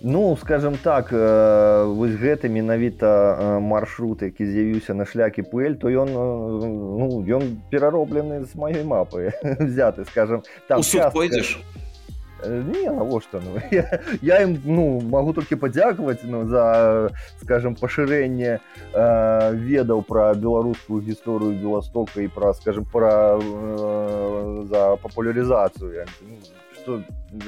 Ну скажем так э, вось гэты менавіта э, маршрут які з'явіўся на шлякі пэль то ён э, ну, ён перароблены з маёй мапы *laughs* взяты скажем там пойдзеш? Не навошта ну, *laughs* я, я ім ну могу толькі падзякаваць ну, за скажем пашырэнне э, ведаў пра беларускую гісторыю беластока і пра скажем пра э, за папулярызацыю ну, что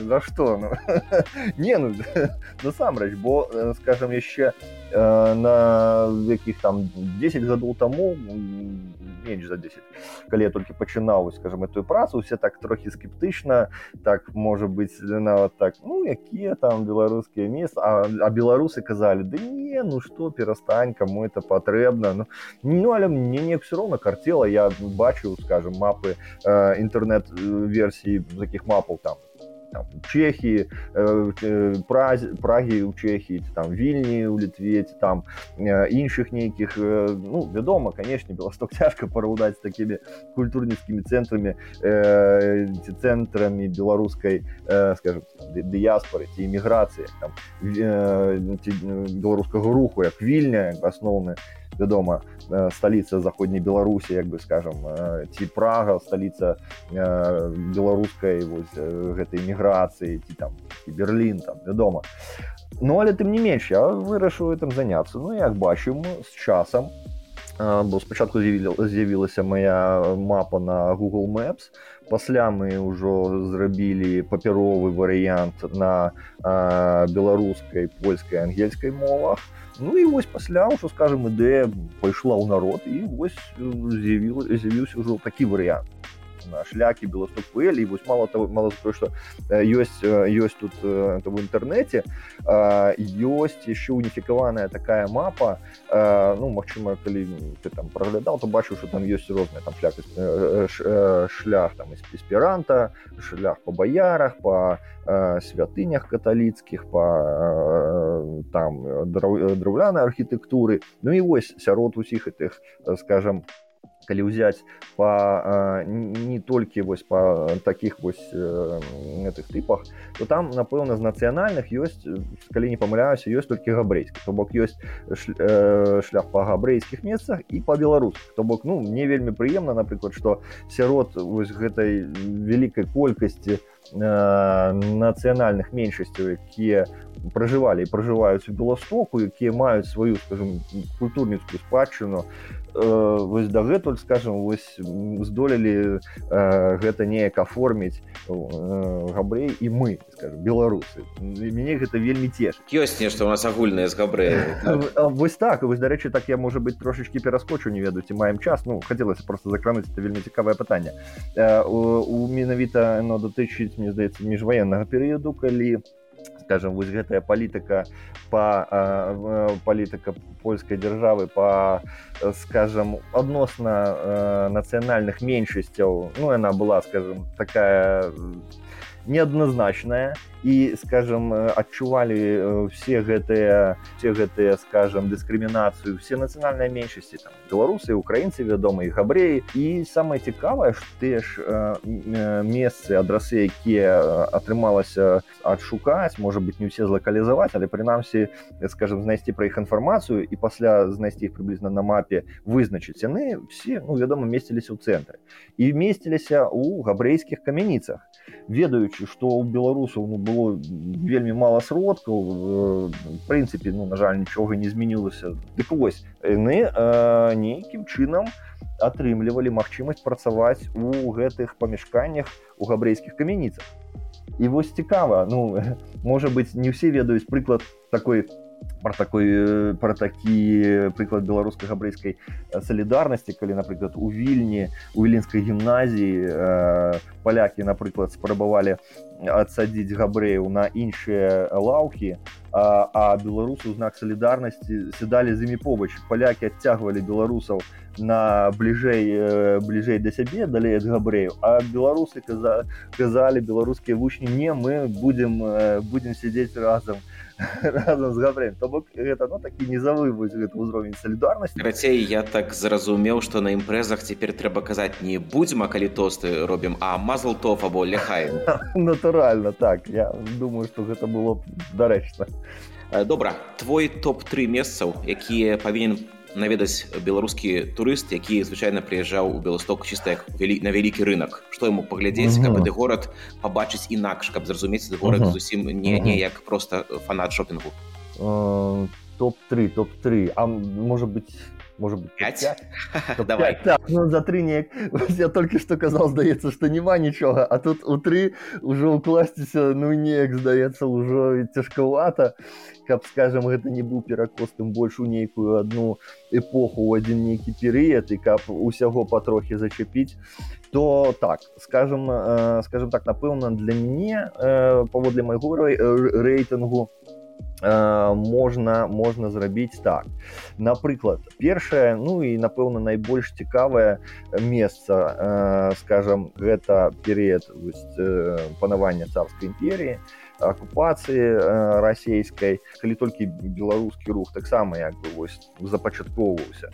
за что ну, *laughs* не ну *laughs* насамрэч бо скажем яшчэ э, на якіх там 10 гадоў таму менш за 10 калі я толькі пачынаў скажем эту працу все так трохі скептычна так можа быть нават так ну якія там беларускія месцы а, а беларусы казалі да не ну что перастань кому это патрэбна ну, ну але мне не все роўна карцела я бачыў скажем мапы э, інтэрнэт-версіі з якіх мапаў там там, Чехії, Празі, Прагі у Чехії, там Вільні у Літві, там інших нейкіх ну вядома конечно белосток цяжка параўдаць з такімі культурніцкімі цэнтрамі ці цэнтрамі беларускай скажем дыяспоры ці эміграцыі беларускага руху як вільня асноўны вядома сталіца заходняй беларусі як бы скажем ці прага сталіца беларускай вось гэтай міграцыі ці там і берлін там вядома ну але тым не менш я вырашыў этом заняцца. Ну як бачым з часам бо спачатку з'явілася моя мапа на google maps. Пасля мы ўжо зрабілі папяровы варыянт на беларускай польскай ангельскай мовах Ну і вось пасля ўжо скажем ідэя пайшла ў народ і вось з'явіўся ўжо такі варыянт на шляхі белосток пэлі вось мало того мало то что ёсць ёсць тут это в інтэрнэце ёсць еще уніфікаваная такая мапа ну Мачыма калі ты там праглядаў то бачыў что там ёсць розная там шлях шлях там эсперанта шлях по баярах по святынях каталіцкіх по там драўлянай архітэктуры Ну і вось сярод усіх гэтых скажем калі ўзяць па не толькі вось па таких вось гэтых тыпах то там напэўна з нацыянальных ёсць калі не памыляюся ёсць толькі габрэйскі то бок ёсць шлях па габрэйскіх месцах і па беларус то бок ну мне вельмі прыемна напрыклад што сярод вось гэтай вялікай колькасці нацыянальных меншасцяў якія пражывалі і пражываюць у беластоку якія маюць сваю скажем культурніцкую спадчыну Э, вось дагэтуль скажем вось здолелі э, гэта неяк аформіць э, габрэй і мы скажем беларусы. Мяне гэта вельмі цеш ёсць нешта у нас агульнае з габрэ *laughs* вось так вось дарэчы так я можа быть трошачки пераскочу не ведаю ці маем час. Ну хацелася просто закрануць это вельмі цікавае пытанне. У менавіта но датычыць мне здаецца міжваеннага перыяду калі у скажем вось гэтая палітыка по палітыка польскай дзяржавы по скажем адносна нацыянальных меншасцяў ну яна была скажем такая неадназначная і скажем адчувалі все гэтыя все гэтыя скажем дыскрымінацыю все нацыянальныя меншасці там беларусы украінцы вядома і габрэі і самае цікавае ж ты ж месцы адрасы якія атрымалася адшукаць можа быть не ўсе злакалізаваць але прынамсі скажем знайсці пра іх інфармацыю і пасля знайсці іх прыблізна на мапе вызначыць. Яны все ну вядома месціліся ў цэнтры і месціліся у габрэйскіх камяніцах ведаючы што ў беларусаў ну было вельмі мала сродкаў в прынцыпе ну на жаль нічога не змянілася. Дык вось яны нейкім чынам атрымлівалі магчымасць працаваць у гэтых памяшканнях у габрэйскіх камяніцах. І вось цікава ну *laughs* можа быть не ўсе ведаюць прыклад такой про такой про такі прыклад беларускай габрэйскай салідарнасці калі напрыклад у вільні у віленскай гімназіі э, палякі напрыклад спрабавалі адсадзіць габрэяў на іншыя лаўкі а, а беларусы ў знак салідарнасці сядалі з імі побач. Палякі адцягвалі беларусаў на бліжэй бліжэй да сябе далей ад габрэяў а беларусы каза казалі беларускія вучні не мы будзем будзем сядзець разам *laughs* разам з габрэем то бок гэта ну такі незавы вось гэты ўзровень салідарнасці рацей я так зразумеў што на імпрэзах цяпер трэба казаць не будзьма калі тосты робім а мазал тоф або ляхай *laughs* натуральна так я думаю што гэта было дарэчна добра твой топ-3 месцаў якія павінен наведаць беларускі турыст які звычайна прыязджаў у беласток чыста як на вялікі рынок што яму паглядзець каб гэты горад пабачыць інакш каб зразумець горад зусім не не як просто фанат шопінгу. Топ-3 топ-3 а можа быть может быть 5? 5? *laughs* давай так, ну, за три неяк *laughs* я только что казал здаецца что няма нічога а тут у три ўжо укласціся ну неяк здаецца ўжо цяжкавата каб скажем гэта не быў перакос тым больш у нейкую одну эпоху у адзін нейкі перыяд і каб усяго патрохі зачапіць то так скажем э, скажем так напэўна для мяне э, паводле майго рэйтынгу то Э, можна можна зрабіць так. Напрыклад першае ну і напэўна найбольш цікавае месца э, скажем гэта перыяд э, панавання царской імперіі акупацыі расійскай калі толькі беларускі рух таксама як бы вось запачаткоўваўся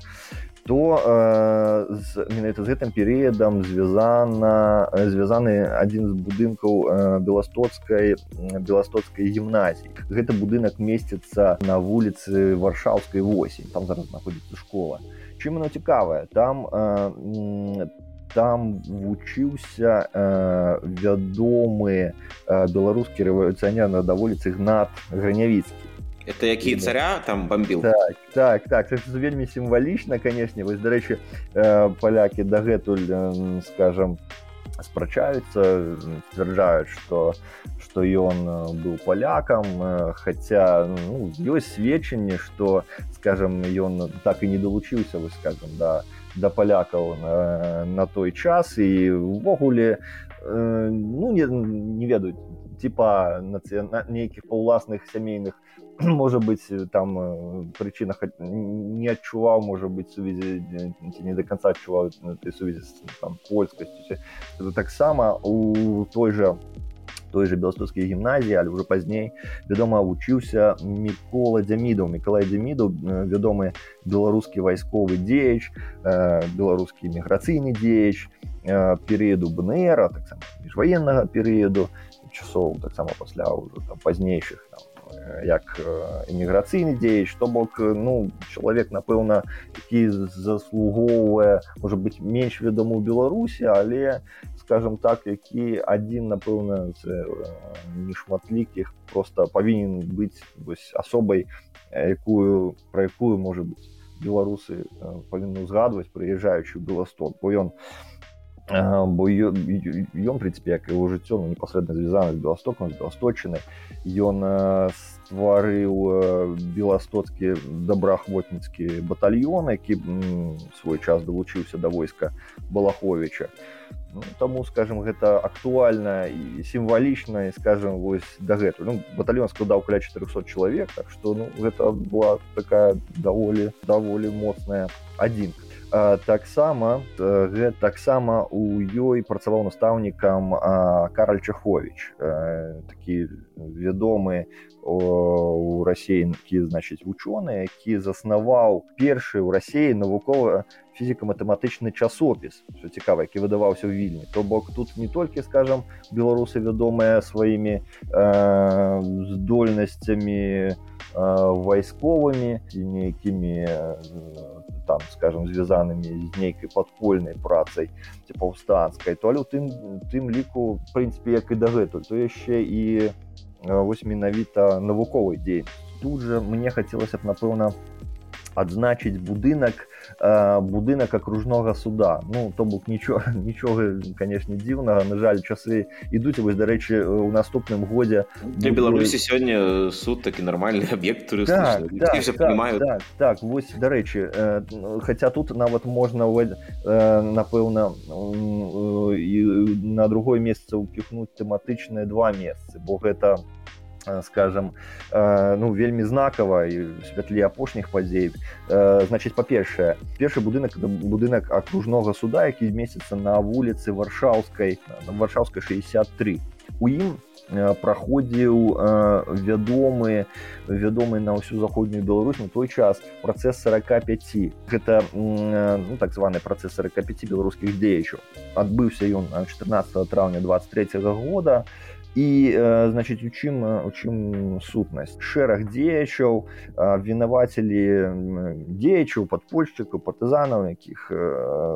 то э, з менавіта з гэтым перыядам звязана звязаны адзін з будынкаў э, беластоцкай беластоцкай гімназіі гэта будынак месціцца на вуліцы варшаўскай восень там зараз знаходзіцца школа. Чым оно цікавае? Там э, там вучыўся э, вядомы э, беларускі рэвалюцыянер на даволіцы гнат гранявіцкі это які царя там бомбіл так так так это вельмі сімвалічна канешне вось дарэчы э, палякі дагэтуль э, скажем спрачаюцца сцвярджаюць что что ён э, быў палякам хотя ну, ёсць сведчанне что скажем ён так і не далучыўся вы скажем да да палякаў на, на той час. І увогуле ну не, не ведаюць типа нацыя нейкіх па ўласных сямейных *clears throat* может быть э, там э, причина не адчуваў может быть сувязі не до конца адчуваў этой сувязі там польскасцю это таксама у той же той же беластоцкай гімназіі але уже пазней вядома вучыўся мікола дзямідаў міколай дзямідаў вядомы беларускі вайсковы дзеяч беларускі міграцыйны дзеяч перыяду бнера таксама міжваеннага перыяду часоў таксама пасля ўжо там пазнейшых там як эміграцыйны дзеяч то бок ну чалавек напэўна які заслугоўвае можа быть менш вядома ў беларусі але скажем так які адзін напэўна нешматлікіх просто павінен быць вось асобай якую пра якую можа быть беларусы павінны узгадваць прыязджаючы беласток бо ён бо ён прынцыпе як его жыццё ну, непасрэдна звязана з беластокам з беласточыны ён стварыў беластоцкі добраахвотніцкі батальён які свой час далучыўся да войска балаховича ну, таму скажем гэта актуальна і сімвалічна і скажем вось дагэтуль. Ну, батальён складаў каля 400 чалавек так што ну, гэта была такая даволі даволі моцная адзінка таксама таксама у ёй працаваў настаўнікам караль чахович такі вядомы у расейкі значыць вучоны які заснаваў першы ў рассіі навукова фізіка-матэматычны часопіс. Що цікава які выдаваўся ў вільні. То бок тут не толькі скажам беларусы вядомыя сваімі здольнасцямі вайсковымі і нейкімі там скажем звязанымі з нейкай падпольнай працай ці паўстанцкай то але у тым тым ліку прынцыпе як і дагэтуль то яшчэ і вось менавіта навуковай дзень тут жа мне хацелася б напэўна адзначыць будынак будынак акружнога суда. Ну то бок нічога *laughs* нічога канешне дзіўнага на жаль часы ідуць вось дарэчы у наступным годзе для беларусі сёння суд такі нармальны аб'ект так, так, так, так, так. Вось дарэчы хаця тут нават можна напэўна на другое месца ўпіхнуць тэматычныя два месцы бо гэта у скажем ну вельмі знакава і святлі апошніх падзей значыць па-першае першы будынак будынак акружнога суда які месяца на вуліцы варшаўскай варшаўскай 63 у ім праходзіў вядомы вядомы на ўсю заходнюю Беларусь на той час працэс 45 гэта ну, так званы працэс 45 беларускіх дзеячаў адбыўся ён 14 траўня 23 -го года. і і значыць у чым у чым сутнасць шэраг дзеячаў вінавацелі дзеячаў падпольшчыкаў партызанаў якіх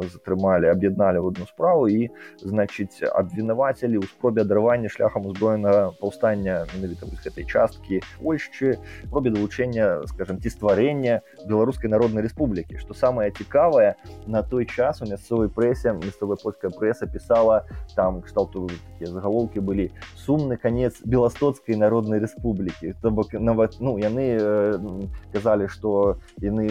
затрымалі аб'ядналі в одну справу. І значыць абвінавацелі ў спробе адарвання шляхам узброенага паўстання менавіта гэтай часткі Польшчы пробе далучэння скажем ці стварэння беларускай народнай рэспублікі што самае цікавае на той час у мясцовай прэсе мясцовая польская прэса пісала там кшталту такія загалоўкі былі с сумны канец беластоцкай народнай рэспублікі то бок нават ну яны э, казалі што яны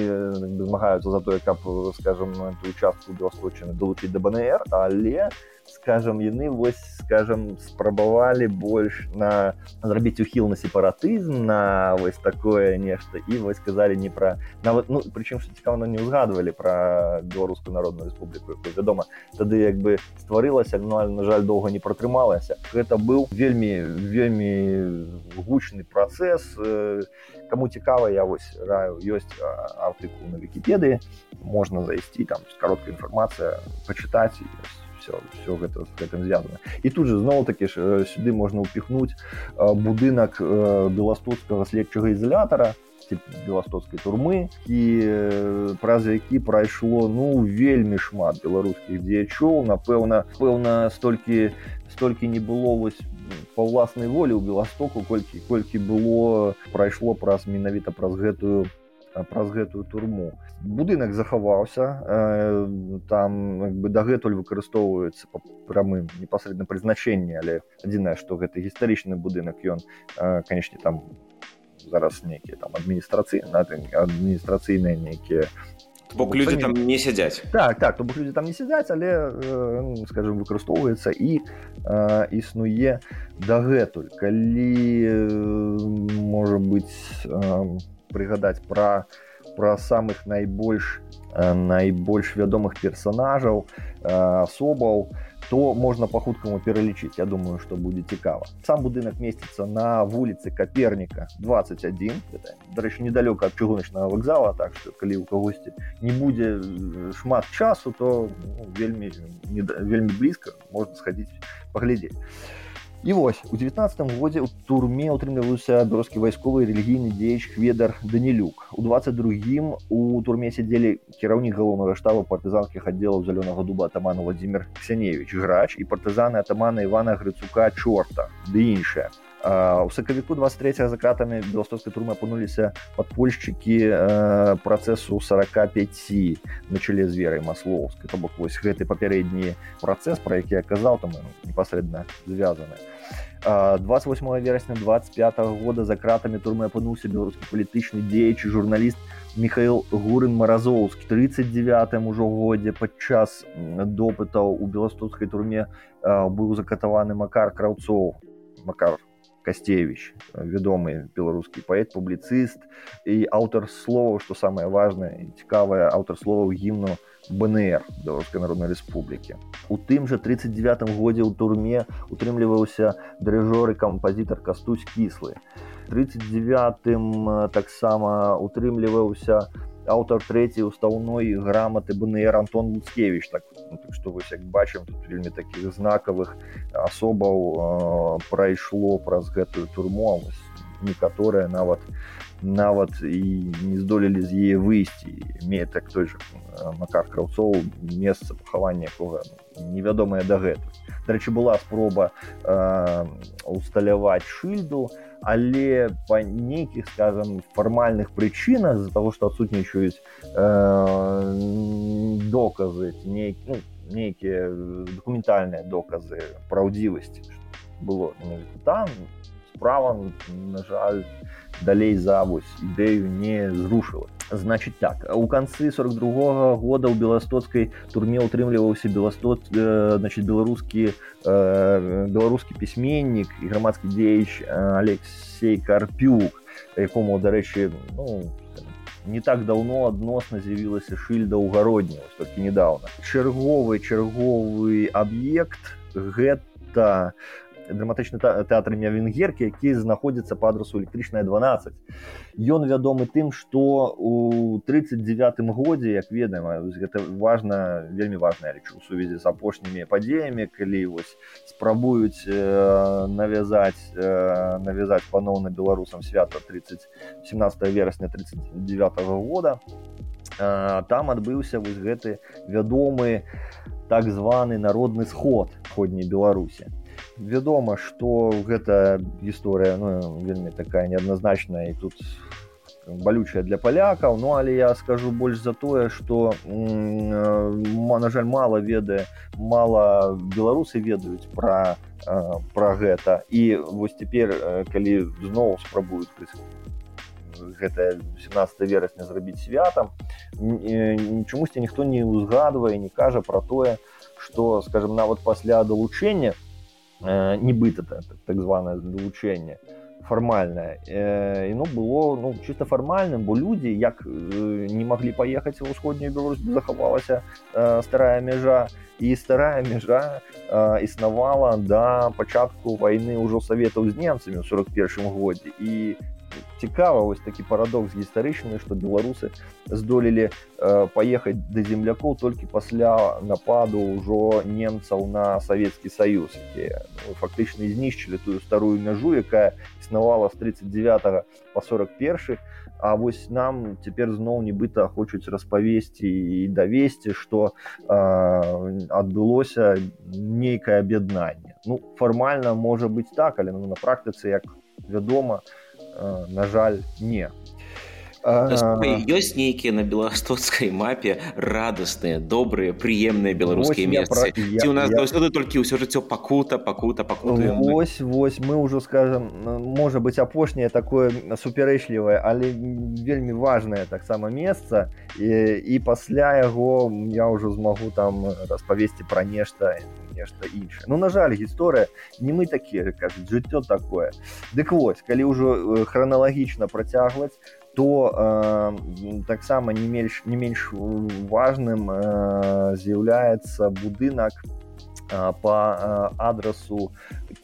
змагаюцца за тое каб скажем ту участку беласточыны далучыць да бнр але скажем яны вось скажем спрабавалі больш на зрабіць ухіл на сепаратызм на вось такое нешта і вось сказалі не пра нават ну прычым што цікава не ўзгадвалі пра беларускую народную рэспубліку вядома тады як бы стварылася ну, на жаль доўга не пратрымалася. Гэта быў вельмі вельмі гучны працэс кому цікава я вось раю ёсць артыкул на вкіпедыі можна зайсці там кароткая інфармацыя пачытаць ёсць все все гэта з гэтым звязана і тут же зноў такі ж сюды можна ўпіхнуць будынак беластоцкага следчага ізалятара беластоцкай турмы і праз які прайшло ну вельмі шмат беларускіх дзеячоў напэўна пэўна столькі столькі не было вось па ўласнай волі ў беластоку колькі колькі было прайшло праз менавіта праз гэтую праз гэтую турму. Будынак захаваўся там бы дагэтуль выкарыстоўваецца па прамым непасрэдна прызначэнні але адзінае што гэта гістарычны будынак ён канешне там зараз нейкія там адміністрацыйны адміністрацыйныя нейкія бок людзі там не сядзяць. Так так то бок людзі там не сядзяць але э, скажем выкарыстоўваецца і э, існуе дагэтуль. Калі э, можа быць э, прыгадаць пра пра самых найбольш найбольш вядомых персонажаў асобаў то можна по хуткаму пералічыць Я думаю что будзе цікава сам будынак месціцца на вуліцы каперніка 21 дарэчы недалёка ад чыгуначнага вакзала так что калі у кагосьці не будзе шмат часу то ну, вельмі не, вельмі блізка можна схадзіць паглядзець І вось у 19 годзе ў турме утрымліваўся беларускі вайсковы рэлігійны дзеяч хведар данілюк у 22 у турме сядзелі кіраўнік галоўнага штаба партызанскіх аддзелаў зялёнага дуба атаману владимир ксяневич грач і партызаны атамана ивана грыцука чорта ды іншая у сакавіку 23 за кратамі беластоцкай турмы апынуліся падпольшчыкі працэсу 45 на чале з верай маслоўскай. То бок вось гэты папярэдні працэс пра які я казаў там непасрэдна звязаны. 28 верасня 25 -го года за кратамі турмы апынуўся беларускі палітычны дзеячы журналіст михаил гурын маразоўскі 39 ужо годзе падчас допытаў у беластоцкай турме быў закатаваны макар краўцоў макар Касцевич, вядомы беларускі паэт публіцыст і аўтар слова што самае важнае і цікавае аўтар словаў гімну бнр беларускай народнай рэспублікі у тым жа 39 годзе ў турме утрымліваўся дырыжор і кампазітар кастусь кіслы. 39 таксама утрымліваўся аўтар трэцяй устаўной граматы бнр антон луцкевич так, ну, так што вось як бачым тут вельмі такіх знакавых асобаў э, прайшло праз гэтую турму некаторыя нават нават і не здолелі з яе выйсці ме так той же макар краўцоў месца пахавання якога невядомая дагэтуль дарэчы была спроба э, усталяваць шыльду але па нейкіх скажем фармальных прычынах з-за того что адсутнічаюць э, доказы нейк, ну, нейкія дакументальныя доказы праўдзівасці было там справа на жаль далей за вось. Ідэю не зрушыла. Значит так у канцы 42 -го года ў беластоцкай турме утрымліваўся беластот э, значит беларускі э, беларускі пісьменнік і грамадскі дзеяч алексей карпюк якому дарэчы ну, не так даўно адносна з'явілася шыльда ўгародня толькі недавно чарговы чарговы аб'ект гэта драматычны тэатр імя венгеркі які знаходзіцца па адрасу электрычная 12 ён вядомы тым што у 39 годзе як ведаем гэта важна вельмі важная рэч у сувязі з апошнімі падзеямі калі вось спрабуюць э, навязаць э, навязаць паноўна беларусам свята 30 17 верасня 39 -го года. Э, там адбыўся вось гэты вядомы так званы народны сход ходняй беларусі вядома что гэта гісторыя ну, вельмі такая неадназначная і тут балючая для палякаў ну але я скажу больш за тое что на жаль мала ведае мала беларусы ведаюць про про гэта. І вось цяпер калі зноў спрабуюць гэта 17 верасня зрабіць святам чамусьці ніхто не ўзгадвае не кажа про тое что скажем нават пасля далучэння э, нібыта так, так званае далучэнне фармальнае э, ну было ну чисто фармальным бо людзі як э, не маглі паехаць ва ўсходнюю Беларусь захавалася э, старая мяжа і старая мяжа э, існавала да пачатку вайны ўжо саветаў з немцамі ў 41 годзе і цікава вось такі парадокс гістарычны што беларусы здолелі э, паехаць да землякоў толькі пасля нападу ўжо немцаў на савецкі саюз якія ну, фактычна знішчылі тую старую мяжу якая існавала з 39 по 41 А вось нам цяпер зноў нібыта хочуць распавесці і давесці што адбылося нейкае аб'яднанне ну фармальна можа быць так але ну, на практыцы як вядома на жаль не. Ёсць нейкія на беластоцкай мапе радасныя добрыя прыемныя беларускія месцы ці у нас заўсёды толькі ўсё жыццё пакута пакута пакута ось вось мы ўжо скажем можа быть апошняе такое супярэчлівае але вельмі важное таксама месца і, і пасля яго я ўжо змагу там распавесці пра нешта нешта іншае Ну на жаль гісторыя не мы такія кажуць жыццё такое. Дык вось калі ўжо храналагічна працягваць то э, таксама не менш не менш важным э, з'яўляецца будынак э, по э, адресу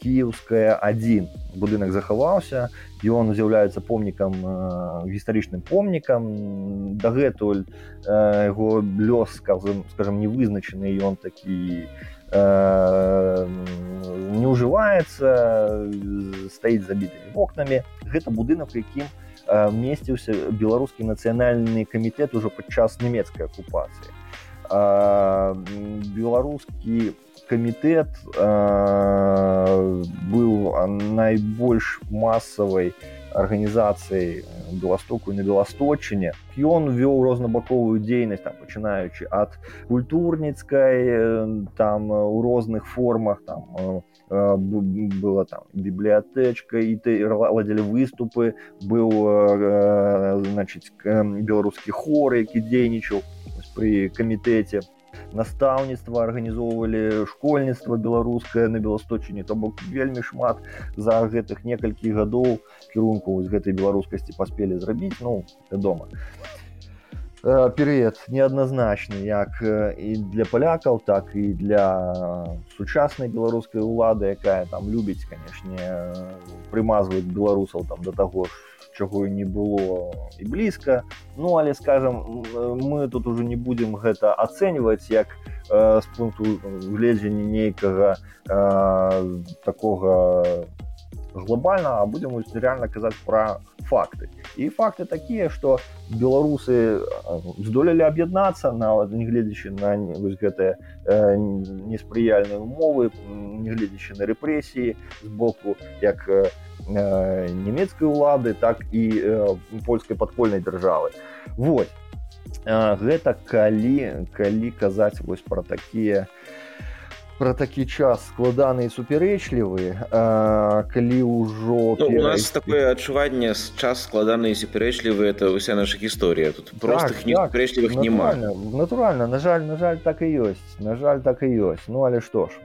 кіевская 1 будынак захаваўся ён з'яўляецца помнікам э, гістарычным помнікам дагэтуль э, яго лёс скажем скажем не вызначаны ён такі э, не ўжываецца стаіць забітымі вокнамі гэта будынак якім у месціўся беларускі нацыянальны камітэт ужо падчас нямецкай акупацыі беларускі камітэт быў найбольш масавай арганізацыяй беластоку на беласточыне ён вёў рознабаковую дзейнасць там пачынаючы ад культурніцкай там у розных формах там была там бібліятэчка і ты ладзілі выступы быў значыць беларускі хор які дзейнічаў пры камітэце. Настаўніцтва арганізоўвалі школьніцтва беларускае на беласточыне то бок вельмі шмат за гэтых некалькі гадоў кірунку з гэтай беларускасці паспелі зрабіць ну вядома і перыяд неадназначны як і для палякаў так і для сучаснай беларускай улады якая там любіць канешне прымазваць беларусаў там да таго ж чаго не было і блізка ну але скажем мы тут уже не будзем гэта ацэньваць як з пункту гледжання нейкага такога глобальна а будем реально казаць пра факты. І факты такія что беларусы здолелі аб'яднацца нават нягледзячы на гэтыя э, неспрыяльныя умовы нягледзячы на рэпрэсіі з боку як э, нямецкай улады так і э, польскай падпольнай дзяржавы вот. Гэта калі калі казаць вось пра такія про такі час складаны і супярэчлівы калі ўжо ну, у нас такое адчуванне час складаны і супярэчлівы это ўся наша гісторыя тут простых так, непрэчлівых так, няма натуральна на жаль на жаль так і ёсць на жаль так і ёсць ну але што ж.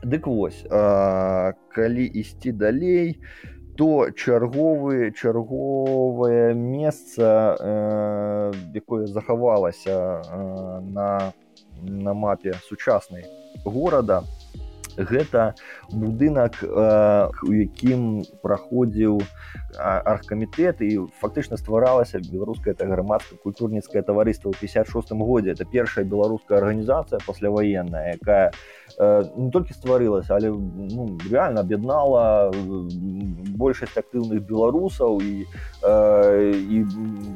Дык вось а, калі ісці далей то чарговы чарговае месца э, якое захавалася э, на на мапе сучаснай горада. Гэта будынак у якім праходзіў аргкамітэт і фактычна стваралася беларускае это грамадска культурніцкае таварыства ў 56 годзе. Это першая беларуская арганізацыя пасляваенная якая не толькі стварылася але ну, реально аб'яднала большасць актыўных беларусаў і і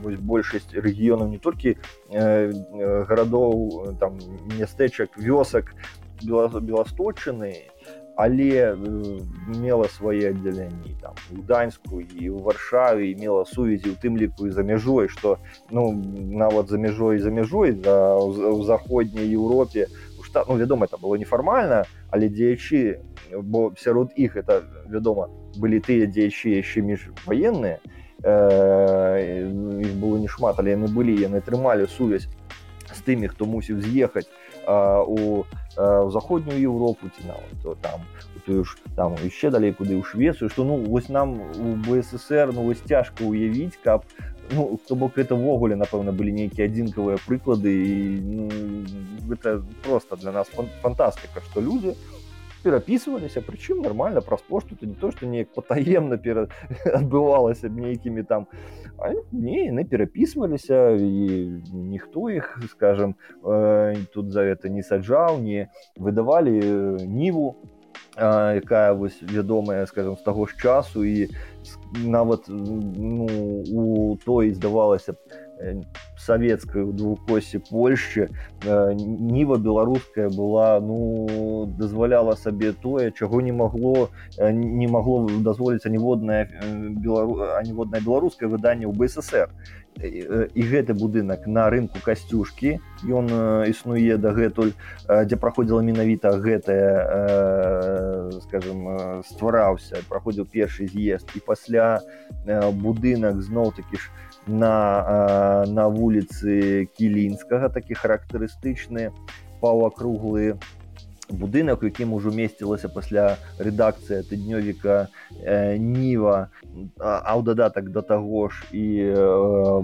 вось, большасць рэгіёнаў не толькі гарадоў там мястэчак вёсак беласточыны але мела свае аддзяленні там у даньску і ў варшаве мела сувязі у тым ліку і за мяжой што ну нават за мяжой за мяжой за ў заходняй Еўропе штат ну вядома это было нефармальна але дзеячы бо сярод іх это вядома былі тыя дзеячы яшчэ між ваенныя іх было не шмат але яны былі яны трымалі сувязь з тымі хто мусіў з'ехаць у у заходнюю Еўропу ці нават то там тую ж там яшчэ далей куды ў швецыю што ну вось нам у бСр ну вось цяжка ўявіць каб ну то бок это ўвогуле напэўна былі нейкія адзінкавыя прыклады і ну, гэта просто для нас фантастыка што людзі перапісваліся прычым нормально праз пошту то не то што неяк патаемна пера адбывалася *laughs* нейкімі там не яны перапісваліся і ніхто іх скажем э, тут за это не саджаў не выдавалі э, ніву э, якая вось вядомая скажем з таго ж часу і нават ну, у той здавалася б савецкай у двукосе Польшчы ніва беларуская была ну дазваляла сабе тое чаго не магло не магло дазволіць аніводная белару аніводнае беларускае выданне ў бСр і гэты будынак на рынку касцюшкі. Ён існуе дагэтуль дзе праходзіла менавіта гэтая скажем ствараўся. Праходзіў першы з'езд і пасля будынак зноў такі ж на, на вуліцы кілінскага такі характарыстычныя паўакруглыя будынак у якім ужо месцілася пасля рэдакцыя тыднёвіка э, ніва. А ў дадатак да таго ж і э,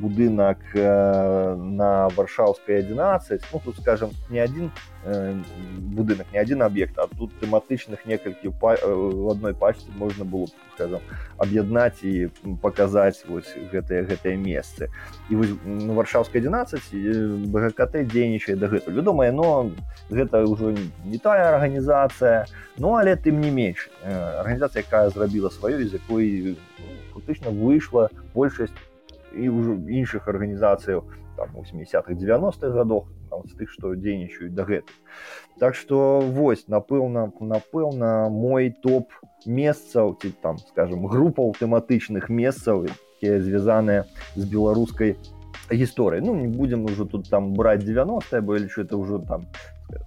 будынак э, на варшаўскай 11 ну тут скажем не адзін э, будынак не адзін аб'ект а тут тэматычных некалькі па, э, в адной пачцы можна было скажем аб'яднаць і паказаць вось гэтыя гэтыя месцы. І вось варшаўскай 11 бгкт дзейнічае дагэтуль. Вядомае но гэта ўжо не тая арганізацыя ну але тым не менш арганізацыя якая зрабіла сваё з якой фактычна выйшла большасць і ўжо іншых арганізацыяў там 80-х 90-х годах з тых што дзейнічаюць дагэтуль так што вось напэўна напэўна мой топ месцаў ці там скажем групаў тэматычных месцаў якія звязаныя з беларускай гісторыі ну не будзем ужо тут там браць 90 бо лічу это ўжо там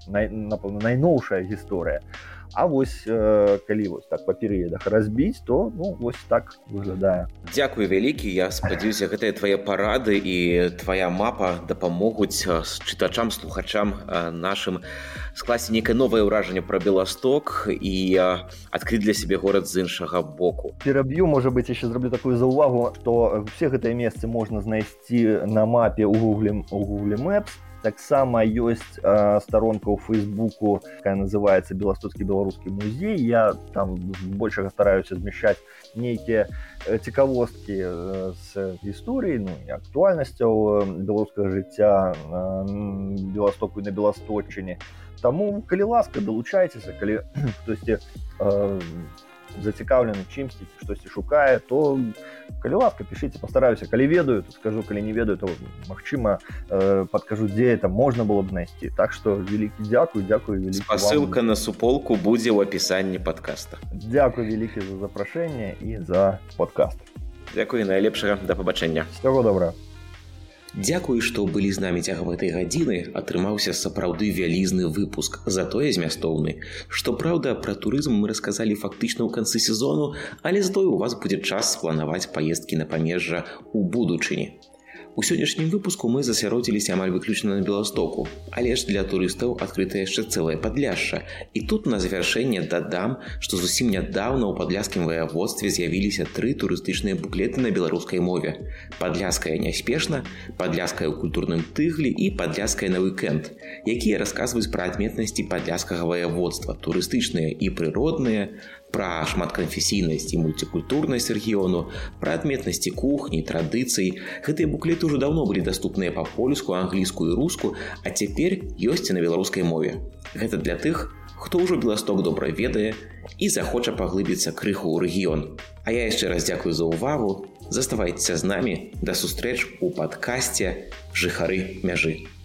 най, напэўна найноўшая гісторыя А вось э, калі вось так па перыядах разбіць то ну вось так выглядае Дякую вялікі я спадзяюся гэтыя твае парады і твоя мапа дапамогуць чытачам слухачам нашим. Скласці некае новае ўражанне пра беласток і адкрыць для сябе горад з іншага боку. Пераб'ю можа быть еще зраблю такую заўвагу то все гэтыя месцы можна знайсці на мапе у гугле у гугле мэпс таксама ёсць э, старонка ў фейсбуку якая называется беластоцкі беларускі музей я там большага стараюся змяшчаць нейкія цікавосткі э, з гісторыі ну, актуальнасцяў беларускага жыцця э, беластоку на беласточыне Таму калі ласка далучайцеся калі хтосьці *clears throat* э, зацікаўлены чымсьці штосьці шукае то калі ласка пішыце пастараюся калі ведаю то скажу калі не ведаю то магчыма э, падкажу дзе это можна было б знайсці так што вялікі дзякую дзякую ссылка на суполку будзе ў апісанні подкаста. Дякую вялікі за запрашэнне і за подкаст. Дякую найлепшага да пабачэння всего добра Дзякуй, што былі з намі цягам гэтай гадзіны, атрымаўся сапраўды вялізны выпуск, затое змястоўны. Што праўда, пра турызм мы расказалі фактычна ў канцы сезону, але затое у вас будзе час спланаваць паездкі на памежжа ў будучыні. У сённяшнім выпуску мы засяродзіліся амаль выключна на беластоку, але ж для турыстаў адкрыта яшчэ цэлае падляшша. І тут на завяршэнне дадам, што зусім нядаўна ў падляскім ваяводстве з'явіліся тры турыстычныя буклеты на беларускай мове. Падляская няспешна, падляская ў культурным тыглі і падляская на уикенд, якія расказваюць пра адметнасці падляскага ваяводства, турыстычныя і прыродныя, пра шматканфесійнасць і мульцікультурнасць рэгіёну, пра адметнасці кухні, традыцый. Гэтыя буклеты ўжо даўно былі даступныя па-польску, англійскую руску, а цяпер ёсць і на беларускай мове. Гэта для тых, хто ўжо беласток добра ведае і захоча паглыбіцца крыху ў рэгіён. А я яшчэ раз дзякую за ўвагу, заставайцеся з намі да сустрэч у падкасці жыхары мяжы.